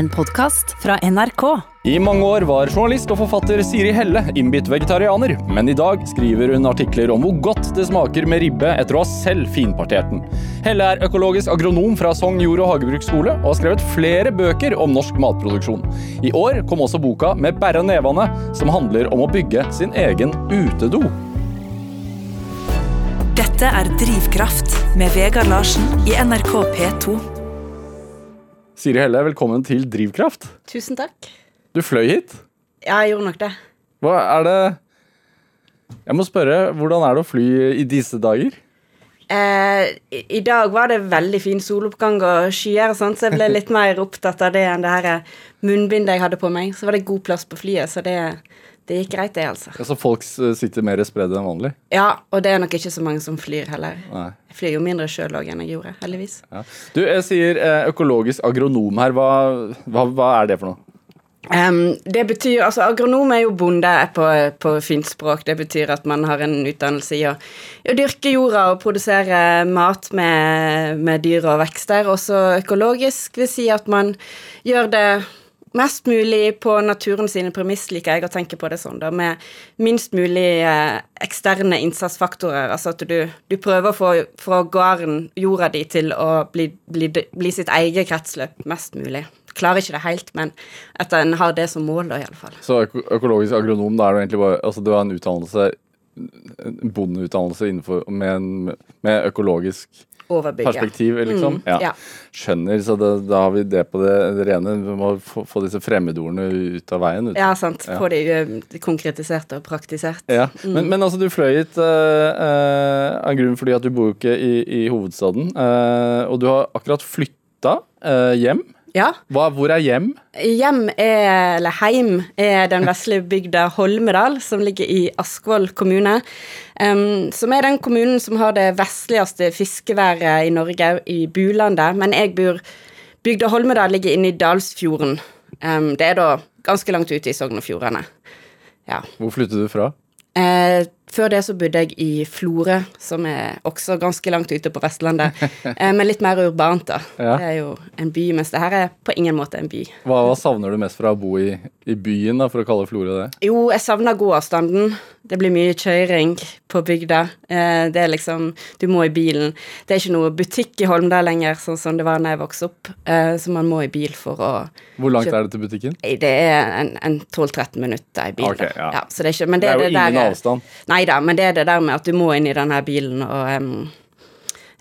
En podkast fra NRK. I mange år var journalist og forfatter Siri Helle innbitt vegetarianer, men i dag skriver hun artikler om hvor godt det smaker med ribbe etter å ha selv finpartert den. Helle er økologisk agronom fra Sogn jord- og hagebruksskole og har skrevet flere bøker om norsk matproduksjon. I år kom også boka Med bæra nevane, som handler om å bygge sin egen utedo. Dette er Drivkraft med Vegard Larsen i NRK P2. Siri Helle, velkommen til Drivkraft. Tusen takk. Du fløy hit. Ja, jeg gjorde nok det. Hva er det Jeg må spørre, hvordan er det å fly i disse dager? Eh, i, I dag var det veldig fin soloppgang og skyer, og sånt, så jeg ble litt mer opptatt av det enn det her munnbindet jeg hadde på meg. Så var det god plass på flyet, så det, det gikk greit, det, altså. Altså Folk sitter mer spredd enn vanlig? Ja, og det er nok ikke så mange som flyr heller. Nei. Jeg flyr jo mindre sjøl òg enn jeg gjorde, heldigvis. Ja. Du, jeg sier eh, økologisk agronom her. Hva, hva, hva er det for noe? Um, det betyr, altså Agronom er jo bonde på, på fint språk. Det betyr at man har en utdannelse i å, i å dyrke jorda og produsere mat med, med dyr og vekster. Også økologisk vil si at man gjør det mest mulig på naturen sine premiss, liker jeg å tenke på det sånn, da, med minst mulig eh, eksterne innsatsfaktorer. Altså at du, du prøver å få, fra gården, jorda di, til å bli, bli, bli sitt eget kretsløp mest mulig. Klarer ikke det helt, men at en har det som mål, da, iallfall. Så øko økologisk agronom, da er det egentlig bare Altså du har en utdannelse en bondeutdannelse innenfor med, en, med økologisk Overbygge. perspektiv, liksom? Mm, ja. Skjønner, så da, da har vi det på det, det rene. Vi må få, få disse fremmedordene ut av veien. Ut. Ja, sant. Ja. Få det eh, konkretisert og praktisert. Ja, Mm. men, men altså du fløy hit uh, uh, av grunn fordi at du bor jo ikke i, i hovedstaden. Uh, og du har akkurat flytta hjem. Ja. Hva, hvor er hjem? Hjem er, eller heim er den vesle bygda Holmedal, som ligger i Askvoll kommune. Um, som er den kommunen som har det vestligste fiskeværet i Norge, i Bulandet. Men jeg bor Bygda Holmedal ligger inne i Dalsfjorden. Um, det er da ganske langt ute i Sogn og Fjordane. Ja. Hvor flyttet du fra? Eh, før det så bodde jeg i Florø, som er også ganske langt ute på Vestlandet. Eh, men litt mer urbant, da. Ja. Det er jo en by, mens det her er på ingen måte en by. Hva, hva savner du mest fra å bo i, i byen, da, for å kalle Florø det? Jo, jeg savner gåavstanden. Det blir mye kjøring på bygda. Eh, det er liksom Du må i bilen. Det er ikke noe butikk i Holmdal lenger, sånn som det var da jeg vokste opp. Eh, så man må i bil for å Hvor langt er det til butikken? Det er en, en 12-13 minutter i bil. Ok, ja. ja. så det er ikke Men Det det, er jo det ingen der- avstand. Nei da, men det er det der med at du må inn i den her bilen, og um,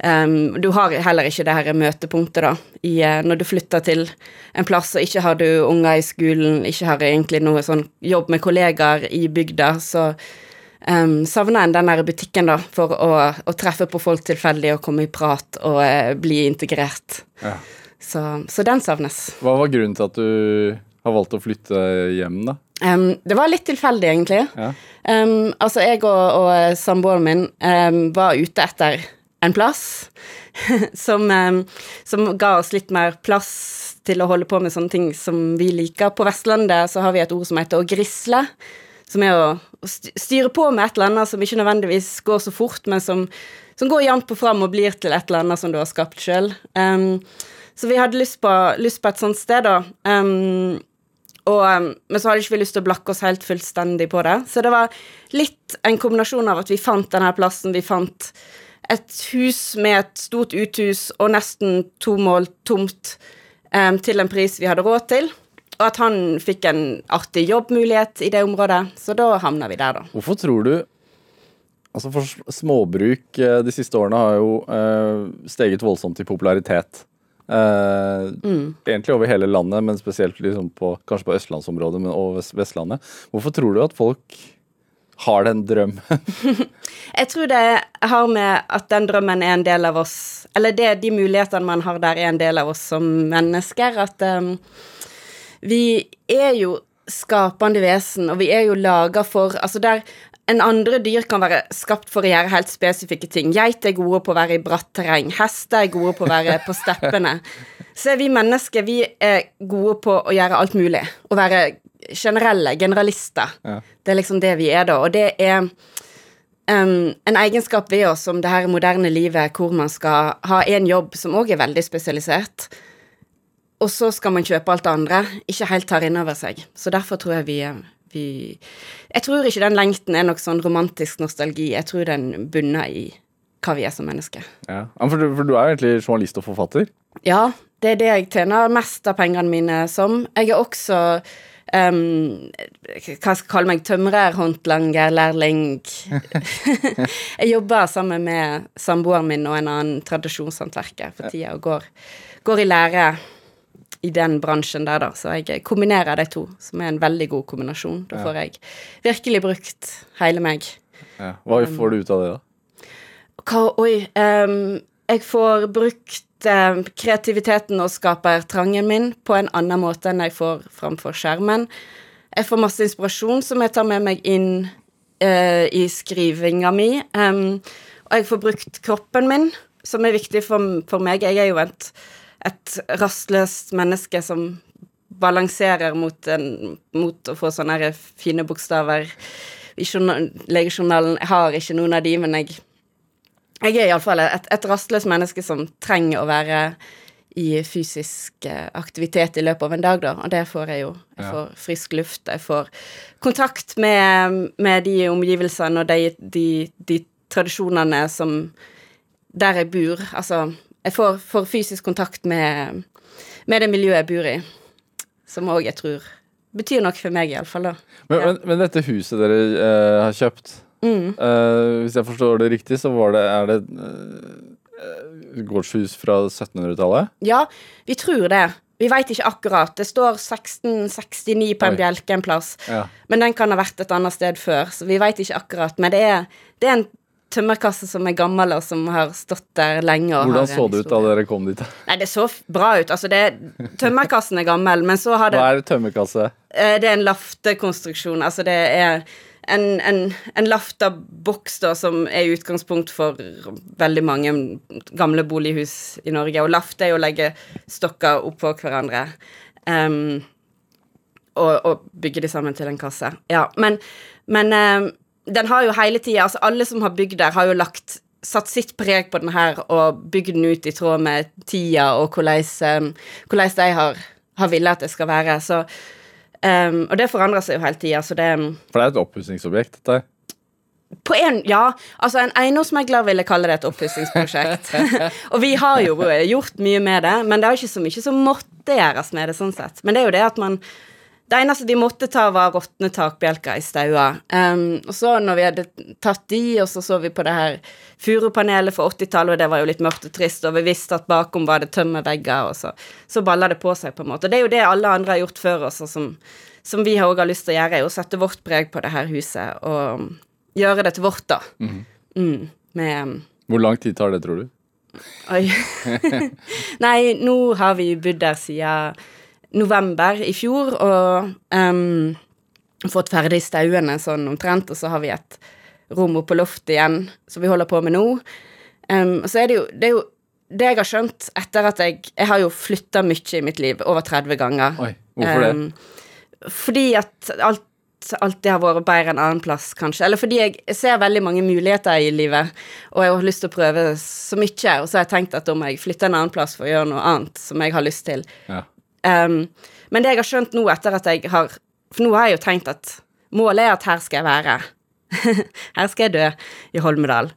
um, du har heller ikke det her møtepunktet, da, i, uh, når du flytter til en plass, og ikke har du unger i skolen, ikke har egentlig noe sånn jobb med kollegaer i bygda, så um, savner en den der butikken, da, for å, å treffe på folk tilfeldig og komme i prat og uh, bli integrert. Ja. Så, så den savnes. Hva var grunnen til at du har valgt å flytte hjem, da? Em, det var litt tilfeldig, egentlig. Ja. Um, altså, jeg og, og samboeren min um, var ute etter en plass som, um, som ga oss litt mer plass til å holde på med sånne ting som vi liker. På Vestlandet så har vi et ord som heter å grisle, som er å, å styre på med et eller annet som ikke nødvendigvis går så fort, men som, som går jevnt på fram og blir til et eller annet som du har skapt sjøl. Um, så vi hadde lyst på, lyst på et sånt sted, da. Um, og, um, men så hadde ikke vi lyst til å blakke oss helt fullstendig på det. Så det var litt en kombinasjon av at vi fant denne plassen. Vi fant et hus med et stort uthus og nesten to mål tomt um, til en pris vi hadde råd til. Og at han fikk en artig jobbmulighet i det området. Så da havna vi der, da. Hvorfor tror du Altså for Småbruk eh, de siste årene har jo uh, steget voldsomt i popularitet. Eh, Egentlig over hele landet, men spesielt liksom på, kanskje på østlandsområdet men og vest Vestlandet. Hvorfor tror du at folk har den drømmen? Jeg tror det har med at den drømmen er en del av oss Eller det, de mulighetene man har der, er en del av oss som mennesker. At um, vi er jo skapende vesen, og vi er jo laga for Altså der en andre dyr kan være skapt for å gjøre helt spesifikke ting. Geit er gode på å være i bratt terreng. Hester er gode på å være på steppene. Så vi mennesker vi er gode på å gjøre alt mulig. Å være generelle, generalister. Ja. Det er liksom det vi er da. Og det er um, en egenskap ved oss som det her moderne livet hvor man skal ha en jobb som òg er veldig spesialisert. og så skal man kjøpe alt det andre, ikke helt tar inn over seg. Så derfor tror jeg vi, vi Jeg tror ikke den lengten er noe sånn romantisk nostalgi. Jeg tror den bunner i hva vi er som mennesker. Ja, For, du, for du er egentlig journalist og forfatter? Ja, det er det jeg tjener mest av pengene mine som. Jeg er også um, hva skal jeg kalle meg, tømrer, håndlanger, lærling. jeg jobber sammen med samboeren min og en annen tradisjonshåndverker for tida og går, går, i lære i den bransjen der, da. Så jeg kombinerer de to, som er en veldig god kombinasjon. Da får jeg virkelig brukt hele meg. Ja. Hva får du ut av det, da? Hva, oi um, Jeg får brukt um, kreativiteten og skapertrangen min på en annen måte enn jeg får framfor skjermen. Jeg får masse inspirasjon som jeg tar med meg inn uh, i skrivinga mi. Um, og jeg får brukt kroppen min, som er viktig for, for meg. Jeg er jo et, et rastløst menneske som balanserer mot, en, mot å få sånne fine bokstaver i legejournalen. Jeg har ikke noen av de, men jeg jeg er iallfall et, et rastløst menneske som trenger å være i fysisk eh, aktivitet i løpet av en dag, da, og det får jeg jo. Jeg får frisk luft, jeg får kontakt med, med de omgivelsene og de, de, de, tradisjonene som Der jeg bor. Altså, jeg får, får fysisk kontakt med, med, det miljøet jeg bor i, som òg jeg tror betyr noe for meg, iallfall. Men, ja. men, men, dette huset dere uh, har kjøpt Mm. Uh, hvis jeg forstår det riktig, så var det, er det uh, gårdshus fra 1700-tallet? Ja, vi tror det. Vi veit ikke akkurat. Det står 1669 på en Oi. bjelke en plass. Ja. Men den kan ha vært et annet sted før, så vi veit ikke akkurat. Men det er, det er en tømmerkasse som er gammel, og som har stått der lenge. Hvordan så det ut da dere kom dit? Nei, Det så bra ut. Altså, det, tømmerkassen er gammel, men så har det Hva er tømmerkasse? Eh, det er en laftekonstruksjon. Altså, det er en, en, en lafta boks da, som er utgangspunkt for veldig mange gamle bolighus i Norge. Og laft er jo å legge stokker oppå hverandre um, og, og, bygge de sammen til en kasse. Ja, men, men um, den har jo hele tida Altså, alle som har bygd der, har jo lagt satt sitt preg på den her og bygd den ut i tråd med tida og hvordan, um, hvordan de har, har villet at det skal være. Så Um, og det forandrer seg jo hele tida, så det For det er et oppussingsobjekt, dette? På en, ja. Altså, en eiendomsmegler ville kalle det et oppussingsprosjekt. og vi har jo gjort mye med det, men det er jo ikke så mye som måtte gjøres med det, sånn sett. Men det er jo det at man det eneste de måtte ta, var råtne takbjelker i staua. Um, og så, når vi hadde tatt de, og så så vi på det her furupanelet for 80-tallet, og det var jo litt mørkt og trist, og vi visste at bakom var det tømmervegger, og så, så balla det på seg, på en måte. Og Det er jo det alle andre har gjort før oss, og som, som vi òg har lyst til å gjøre, er å sette vårt preg på det her huset, og gjøre det til vårt, da. Mm. Mm, med Hvor lang tid tar det, tror du? Oi. Nei, nå har vi bodd der siden november i fjor og um, fått ferdig stauene sånn omtrent, og så har vi et rom oppe på loftet igjen som vi holder på med nå. Um, og så er det jo det, er jo det jeg har skjønt etter at jeg Jeg har jo flytta mye i mitt liv, over 30 ganger. Oi, hvorfor det? Um, fordi at alt alltid har vært bedre en annen plass, kanskje. Eller fordi jeg ser veldig mange muligheter i livet, og jeg har lyst til å prøve så mye. Og så har jeg tenkt at om jeg flytter en annen plass for å gjøre noe annet som jeg har lyst til, ja. Um, men det jeg har skjønt nå etter at jeg har For nå har jeg jo tenkt at målet er at her skal jeg være. her skal jeg dø i Holmedal.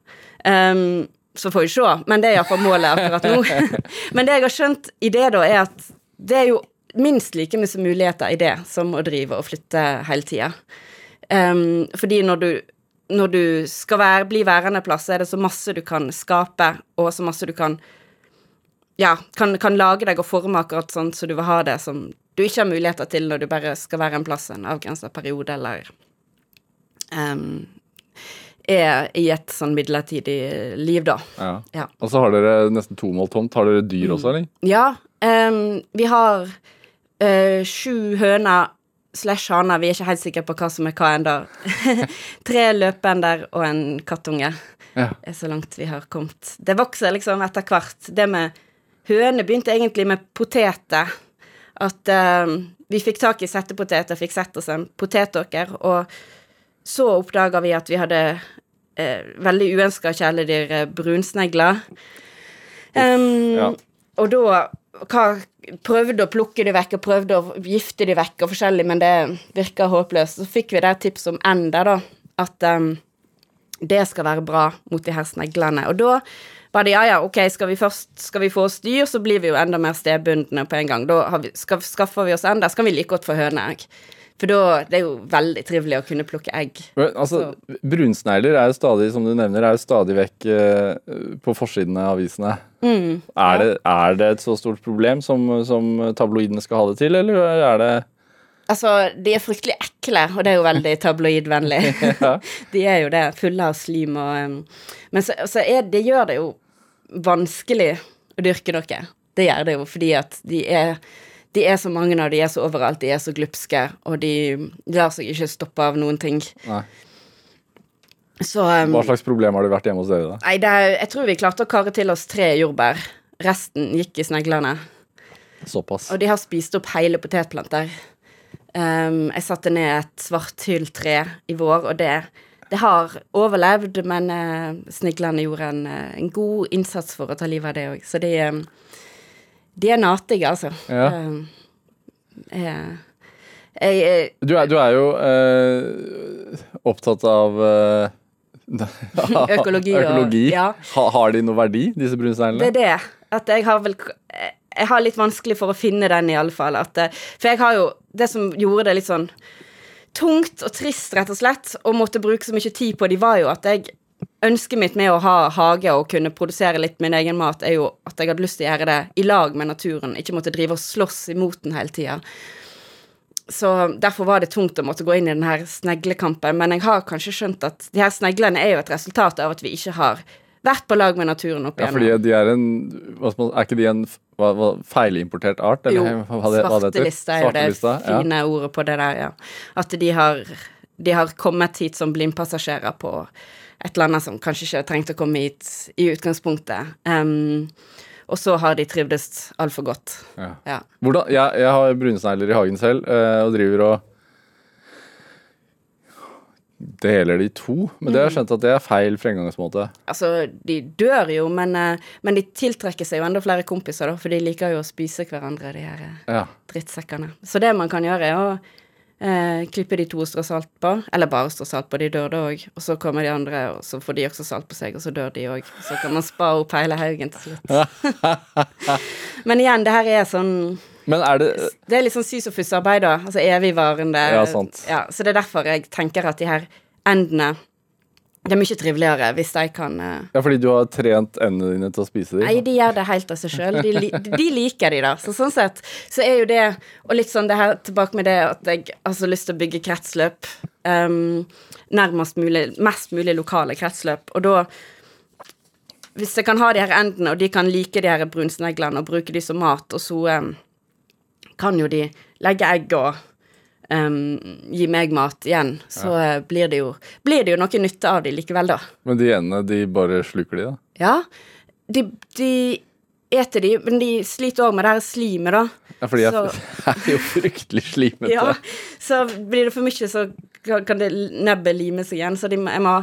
Um, så får vi se, men det er iallfall målet akkurat nå. men det jeg har skjønt i det, da, er at det er jo minst like mye muligheter i det som å drive og flytte hele tida. Um, fordi når du, når du skal være, bli værende plass, så er det så masse du kan skape, og så masse du kan ja, kan, kan, lage deg og forme akkurat sånn som du vil ha det, som du ikke har muligheter til når du bare skal være en plass en avgrensa periode, eller um, er i et sånn midlertidig liv, da. Ja. ja. Og så har dere nesten to mål tomt. Har dere dyr også, eller? Ja. Um, vi har uh, sju høner slash haner, vi er ikke helt sikre på hva som er hva ennå. Tre løpender og en kattunge. Ja. er så langt vi har kommet. Det vokser liksom etter hvert. Det med Høne begynte egentlig med poteter. At uh, vi fikk tak i settepoteter, fikk sett oss en potetåker, og så oppdaga vi at vi hadde uh, veldig uønska kjæledyr, uh, brunsnegler. Um, ja. Og da hva, prøvde å plukke de vekk og prøvde å gifte de vekk og forskjellig, men det virka håpløst. Så fikk vi der tips om enda, da. At um, det skal være bra mot de her sneglene. Og da var det ja, ja, ok, skal vi først skal vi få oss dyr, så blir vi jo enda mer stedbundne på en gang. Da vi, skal, skaffer vi oss enda, så kan vi like godt få høneegg. For da det er jo veldig trivelig å kunne plukke egg. Men, altså, Brunsnegler er jo stadig, som du nevner, er jo stadig vekk eh, på forsidene av avisene. Mm, Er, det, er det et så stort problem som, som tabloidene skal ha det til, eller er det Altså, de er fryktelig ekle, og det er jo veldig tabloidvennlig. Ja. de er jo det, fulle av slim og um, Men så, så er, det gjør det jo vanskelig å dyrke noe. Det gjør det jo fordi at de er de er så mange av de er så overalt, de er så glupske, og de lar seg ikke stoppe av noen ting. Nei. Så um, Hva slags problem har det vært hjemme hos dere, da? Nei, det er, jeg tror vi klarte å kare til oss tre jordbær. Resten gikk i sneglene. Såpass. Og de har spist opp hele potetplanter. Um, jeg satte ned et svarthylltre i vår, og det, det har overlevd, men uh, sniglene gjorde en, uh, en god innsats for å ta livet av det òg. Så de, um, de er natige, altså. Ja. Jeg, jeg, Du er, du er jo eh, opptatt av eh, Økologi og- ja. Ha, har de noe verdi, disse brunsteinene? Det er det. At jeg har vel Jeg har litt vanskelig for å finne den, i alle fall. At, eh, for jeg har jo Det som gjorde det litt sånn tungt og trist, rett og slett, og måtte bruke så mye tid på de, var jo at jeg Ønsket mitt med å ha hage og kunne produsere litt min egen mat, er jo at jeg hadde lyst til å gjøre det i lag med naturen, ikke måtte drive og slåss imot den hele tida. Så derfor var det tungt å måtte gå inn i den her sneglekampen. Men jeg har kanskje skjønt at de her sneglene er jo et resultat av at vi ikke har vært på lag med naturen opp Ja, fordi de er en Er ikke de en hva, hva, feilimportert art? Jo, Eller, heter? svarteliste er jo det fine ja. ordet på det der, ja. At de har, de har kommet hit som blindpassasjerer på et eller annet som kanskje ikke trengte å komme hit i utgangspunktet. Um, og så har de trivdes altfor godt. Ja. Ja. Hvordan, jeg, jeg har brunsnegler i hagen selv, eh, og driver og deler de to. Men det har jeg skjønt at det er feil fremgangsmåte. Altså, de dør jo, men, eh, men de tiltrekker seg jo enda flere kompiser, da, for de liker jo å spise hverandre, de her eh, Ja. drittsekkene. Så det man kan gjøre, er å eh, klippe de to og strå salt på, eller bare strå salt på, de dør da òg. Og så kommer de andre, og så får de også salt på seg, og så dør de òg. Så kan man spa opp hele haugen til slutt. Men igjen, det her er sånn Men er det Det er litt sånn sysofusarbeid, da. Altså evigvarende. Ja, sant. Ja, så det er derfor jeg tenker at de her endene Det er mye triveligere hvis de kan eh, Ja, fordi du har trent endene dine til å spise dem? Nei, de gjør det helt av seg sjøl. De, li- de liker de, da. Så sånn sett så er jo det Og litt sånn det her tilbake med det at jeg har så lyst til å bygge kretsløp. Um, nærmest mulig Mest mulig lokale kretsløp. Og da Hvis jeg kan ha de her endene, og de kan like de her brunsneglene og bruke de som mat, og så um, kan jo de legge egg og um, gi meg mat igjen, så ja. blir, det jo, blir det jo noe nytte av de likevel, da. Men de endene, de bare sluker de, da? Ja, de, de eter de, men de sliter òg med det her slimet, da. Ja, fordi jeg Så- er jo fryktelig slimete. Ja, så blir det for mye, så kan det nebbet lime seg igjen. Så de, jeg må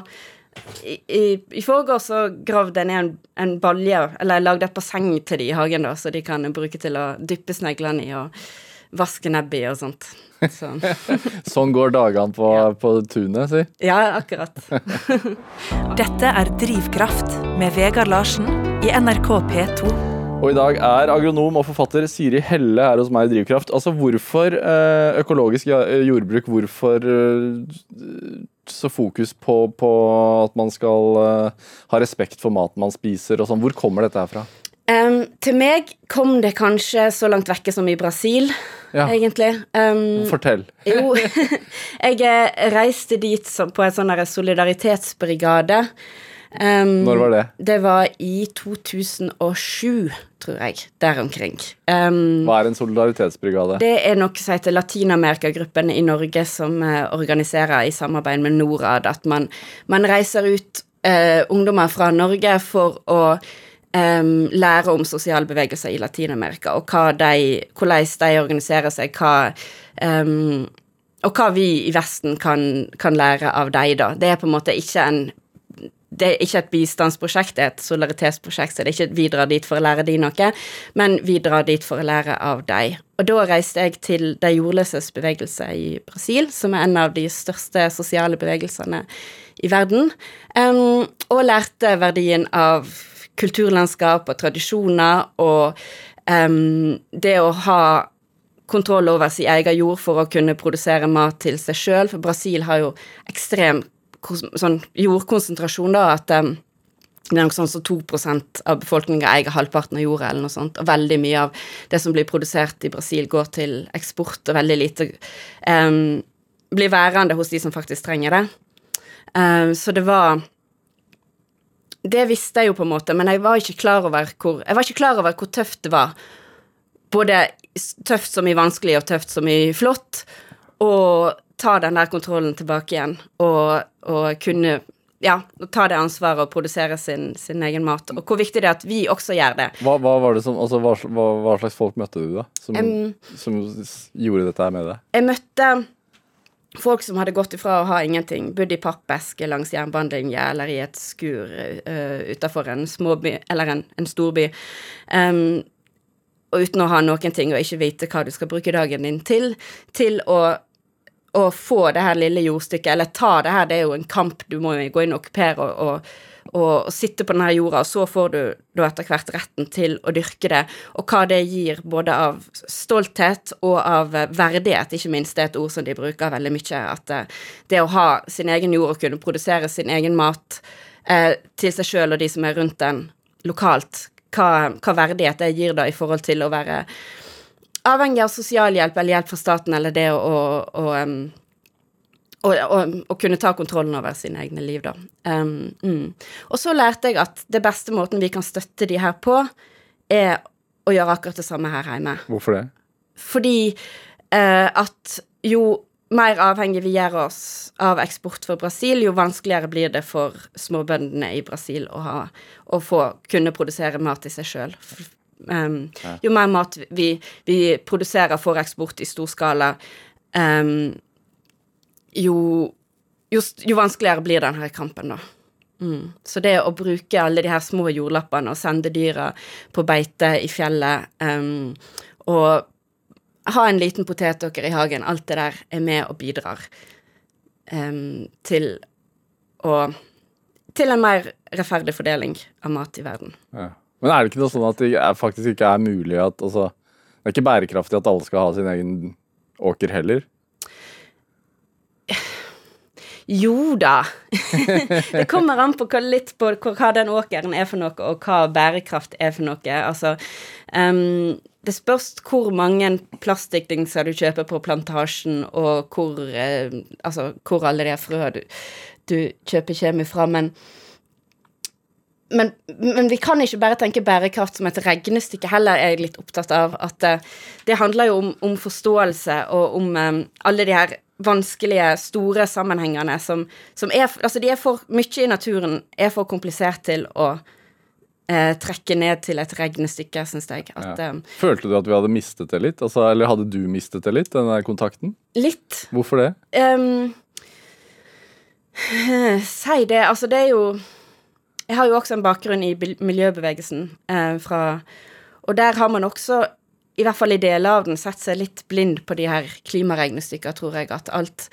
I, i, i forgårs så gravde jeg ned en, en balje, eller jeg lagde et basseng til de i hagen, da, så de kan bruke til å dyppe sneglene i og vaske nebbet i og sånt. Så, Sånn går dagene på, på tunet, si. ja, akkurat. Dette er Drivkraft med Vegard Larsen i NRK P2. Og i dag er agronom og forfatter Siri Helle her hos meg i Drivkraft. Altså hvorfor eh, økologisk jordbruk, hvorfor eh, så fokus på, på at man skal eh, ha respekt for maten man spiser og sånn. Hvor kommer dette her fra? Um, til meg kom det kanskje så langt vekke som i Brasil, Ja. egentlig. Um, Fortell. Jo, jeg eh, reiste dit på en sånn solidaritetsbrigade. Um, Når var det? Det var i 2007, tror jeg. Der omkring. Um, Hva er en solidaritetsbrigade? det er noe som heter Latinamerikagruppen i Norge, som eh, organiserer i samarbeid med Norad, at man, man reiser ut uh, ungdommer fra Norge for å Um, lære om sosiale bevegelser i Latin-Amerika, og de, hvordan de organiserer seg, hva um, og hva vi i Vesten kan, kan lære av dem, da. Det er på en måte ikke en det er ikke et bistandsprosjekt, det er et solidaritetsprosjekt, så det er ikke vi drar dit for å lære de noe, men vi drar dit for å lære av dem. Og da reiste jeg til De jordløses bevegelse i Brasil, som er en av de største sosiale bevegelsene i verden, um, og lærte verdien av kulturlandskap og tradisjoner og um, det å ha kontroll over sin egen jord for å kunne produsere mat til seg sjøl, for Brasil har jo ekstrem sånn jordkonsentrasjon, da, at um, det er noe sånn som 2% av befolkninga eier halvparten av jorda, eller noe sånt. Og veldig mye av det som blir produsert i Brasil, går til eksport, og veldig lite um, blir værende hos de som faktisk trenger det. Um, så det var Det visste jeg jo på en måte, men jeg var ikke klar over hvor Jeg var ikke klar over hvor tøft det var. Både tøft som i vanskelig, og tøft som i flott. Og ta den der kontrollen tilbake igjen, og, og kunne ja, ta det ansvaret og produsere sin, sin, egen mat. Og hvor viktig det er at vi også gjør det. Hva, hva var det som, altså, hva, hva, slags folk møtte du, da? Som, um, som, gjorde dette her med deg? Jeg møtte folk som hadde gått ifra å ha ingenting, bodd i pappeske langs jernbanelinja eller i et skur uh, utafor en småby, eller en, en storby. Um, og uten å ha noen ting og ikke vite hva du skal bruke dagen din til, til å å få det her lille jordstykket, eller ta det her, det er jo en kamp, du må jo gå inn og okkupere og, og, og, sitte på denne jorda, og så får du da etter hvert retten til å dyrke det, og hva det gir både av stolthet og av verdighet, ikke minst, det er et ord som de bruker veldig mye, at eh, det å ha sin egen jord og kunne produsere sin egen mat eh, til seg sjøl og de som er rundt den lokalt, hva, hva verdighet det gir da i forhold til å være avhengig av sosialhjelp eller hjelp fra staten eller det å, å, å, å kunne ta kontrollen over sine egne liv, da. Um, mm. Og så lærte jeg at det beste måten vi kan støtte de her på, er å gjøre akkurat det samme her hjemme. Hvorfor det? Fordi uh, at jo mer avhengig vi gjør oss av eksport for Brasil, jo vanskeligere blir det for småbøndene i Brasil å, ha, å få kunne produsere mat i seg sjøl. Um. Jo mer mat vi, vi, produserer for eksport i stor skala, um, jo, jo, jo, vanskeligere blir denne kampen, da. Mm. Så det å bruke alle de her små jordlappene og sende dyra på beite i fjellet um, og ha en liten potetåker i hagen, alt det der er med og bidrar til å Til en mer rettferdig fordeling av mat i verden. Ja. Men er det ikke noe sånn at det faktisk ikke er mulig at altså, Det er ikke bærekraftig at alle skal ha sin egen åker heller? Jo da. det kommer an på litt på hva den åkeren er for noe, og hva bærekraft er for noe. Altså um, Det spørs hvor mange plastikkdingser du kjøper på plantasjen, og hvor, uh, altså, hvor alle de frøene du, du kjøper, kommer fra. Men men, men, vi kan ikke bare tenke bærekraft som et regnestykke heller, er jeg litt opptatt av. At uh, det handler jo om, om forståelse og om um, alle de her vanskelige, store sammenhengene som, som, er Altså, de er for mye i naturen, er for komplisert til å eh, trekke ned til et regnestykke, syns jeg. At, ja. um, Følte du at vi hadde mistet det litt? Altså, eller hadde du mistet det litt, den der kontakten? Litt. Hvorfor det? Um, si det. Altså, det er jo jeg har jo også en bakgrunn i miljøbevegelsen eh, fra Og der har man også, i hvert fall i deler av den, sett seg litt blind på de her klimaregnestykkene, tror jeg. At alt,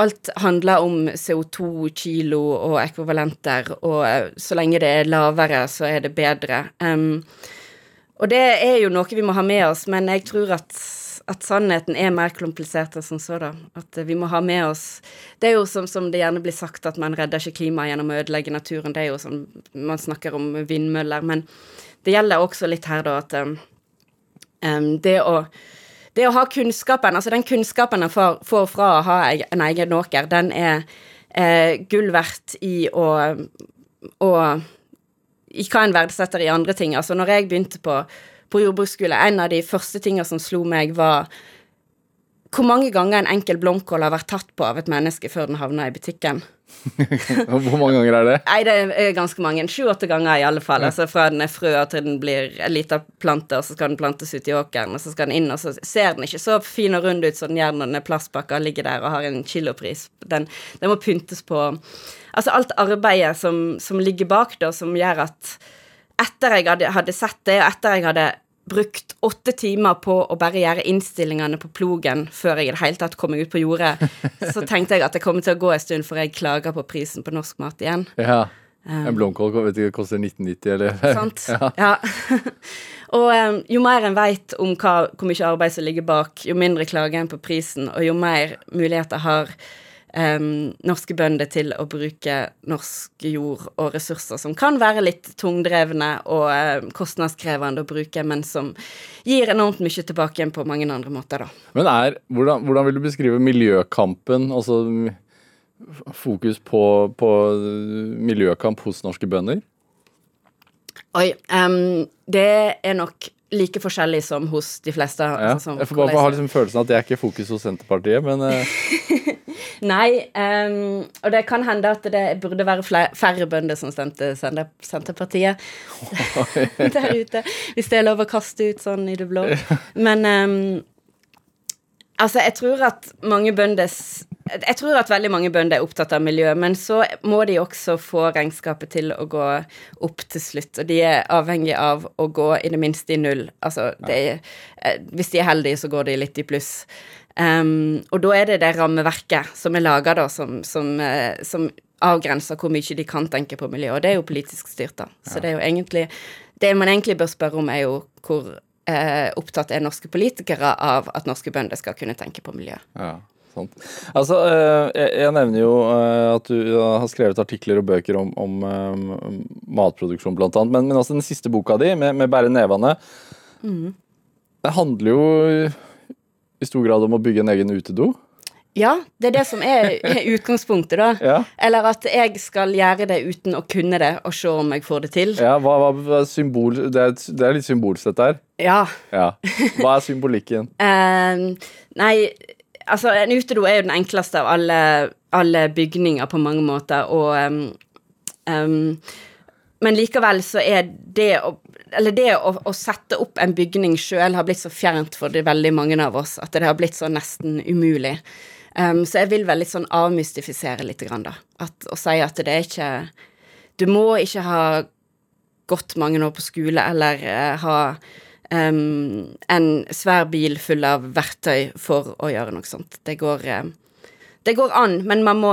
alt handler om CO2, kilo og ekvivalenter, og eh, så lenge det er lavere, så er det bedre. Um, og det er jo noe vi må ha med oss, men jeg tror at at sannheten er mer komplisert enn som så, da. At vi må ha med oss Det er jo som, som, det gjerne blir sagt, at man redder ikke klimaet gjennom å ødelegge naturen. Det er jo som Man snakker om vindmøller, men det gjelder også litt her, da, at um, det å det å ha kunnskapen, altså den kunnskapen en får fra å ha en egen åker, den er eh, gull verdt i å, å I hva en verdsetter i andre ting. Altså, når jeg begynte på på jordbruksskole, en av de første tingene som slo meg, var hvor mange ganger en enkel blomkål har vært tatt på av et menneske før den havna i butikken? Hvor mange ganger er det? Nei, det er ganske mange. Sju-åtte ganger i alle fall. Ja. Altså Fra den er frø til den blir en liten plante, og så skal den plantes ut i åkeren, og så skal den inn, og så ser den ikke så fin og rund ut som den gjør når den er plastpakka og ligger der og har en kilopris. Den, den, må pyntes på. Altså alt arbeidet som, som ligger bak, da, som gjør at etter jeg hadde, hadde sett det, og etter jeg hadde brukt åtte timer på å bare gjøre innstillingene på plogen før jeg i det hele tatt kom meg ut på jordet, så tenkte jeg at det kommer til å gå en stund før jeg klager på prisen på norsk mat igjen. Ja. Um, en blomkål vet ikke, koster 1990, eller? Sant. ja. ja. og um, jo mer en veit om hva, hvor mye arbeid som ligger bak, jo mindre klager en på prisen, og jo mer muligheter har um, norske bønder til å bruke norsk jord og ressurser som kan være litt tungdrevne og um, kostnadskrevende å bruke, men som gir enormt mye tilbake igjen på mange andre måter, da. Men er, hvordan, hvordan vil du beskrive miljøkampen, altså fokus på, på miljøkamp hos norske bønder? Oi, um, det er nok like forskjellig som hos de fleste. Ja, altså, jeg får bare ha liksom følelsen at det er ikke fokus hos Senterpartiet, men uh... Nei, um, og det kan hende at det burde være færre bønder som stemte Senterpartiet der ute. Hvis det er lov å kaste ut sånn i det blå. Men um, altså, jeg tror at mange bønder jeg tror at veldig mange bønder er opptatt av miljø, men så må de også få regnskapet til å gå opp til slutt. Og de er avhengig av å gå i det minste i null. Altså, er, eh, hvis de er heldige, så går de litt i pluss. Um, og da er det det rammeverket som er laga, da, som, som, uh, som, avgrenser hvor mye de kan tenke på miljø. Og det er jo politisk styrt, da. Så det er jo egentlig Det man egentlig bør spørre om, er jo hvor uh, opptatt er norske politikere av at norske bønder skal kunne tenke på miljø. Ja. Sant. Altså, uh, jeg, nevner jo at du har skrevet artikler og bøker om, om matproduksjon, blant annet. Men, men også den siste boka di, med, med Bære nevene, mm. det handler jo i stor grad om å bygge en egen utedo? Ja, det er det som er utgangspunktet, da. Ja. Eller at jeg skal gjøre det uten å kunne det, og se om jeg får det til. Ja, hva, hva symbol, det, er, det er litt symbolsk, dette her. Ja. ja. Hva er symbolikken? uh, nei, altså en utedo er jo den enkleste av alle, alle bygninger på mange måter, og um, um, Men likevel så er det å eller det å, å, sette opp en bygning sjøl har blitt så fjernt for det veldig mange av oss at det har blitt så nesten umulig. Um, så jeg vil vel litt sånn avmystifisere litt, grann, da. At, og si at det er ikke Du må ikke ha gått mange år på skole eller uh, ha um, en svær bil full av verktøy for å gjøre noe sånt. Det går, uh, det går an, men man må,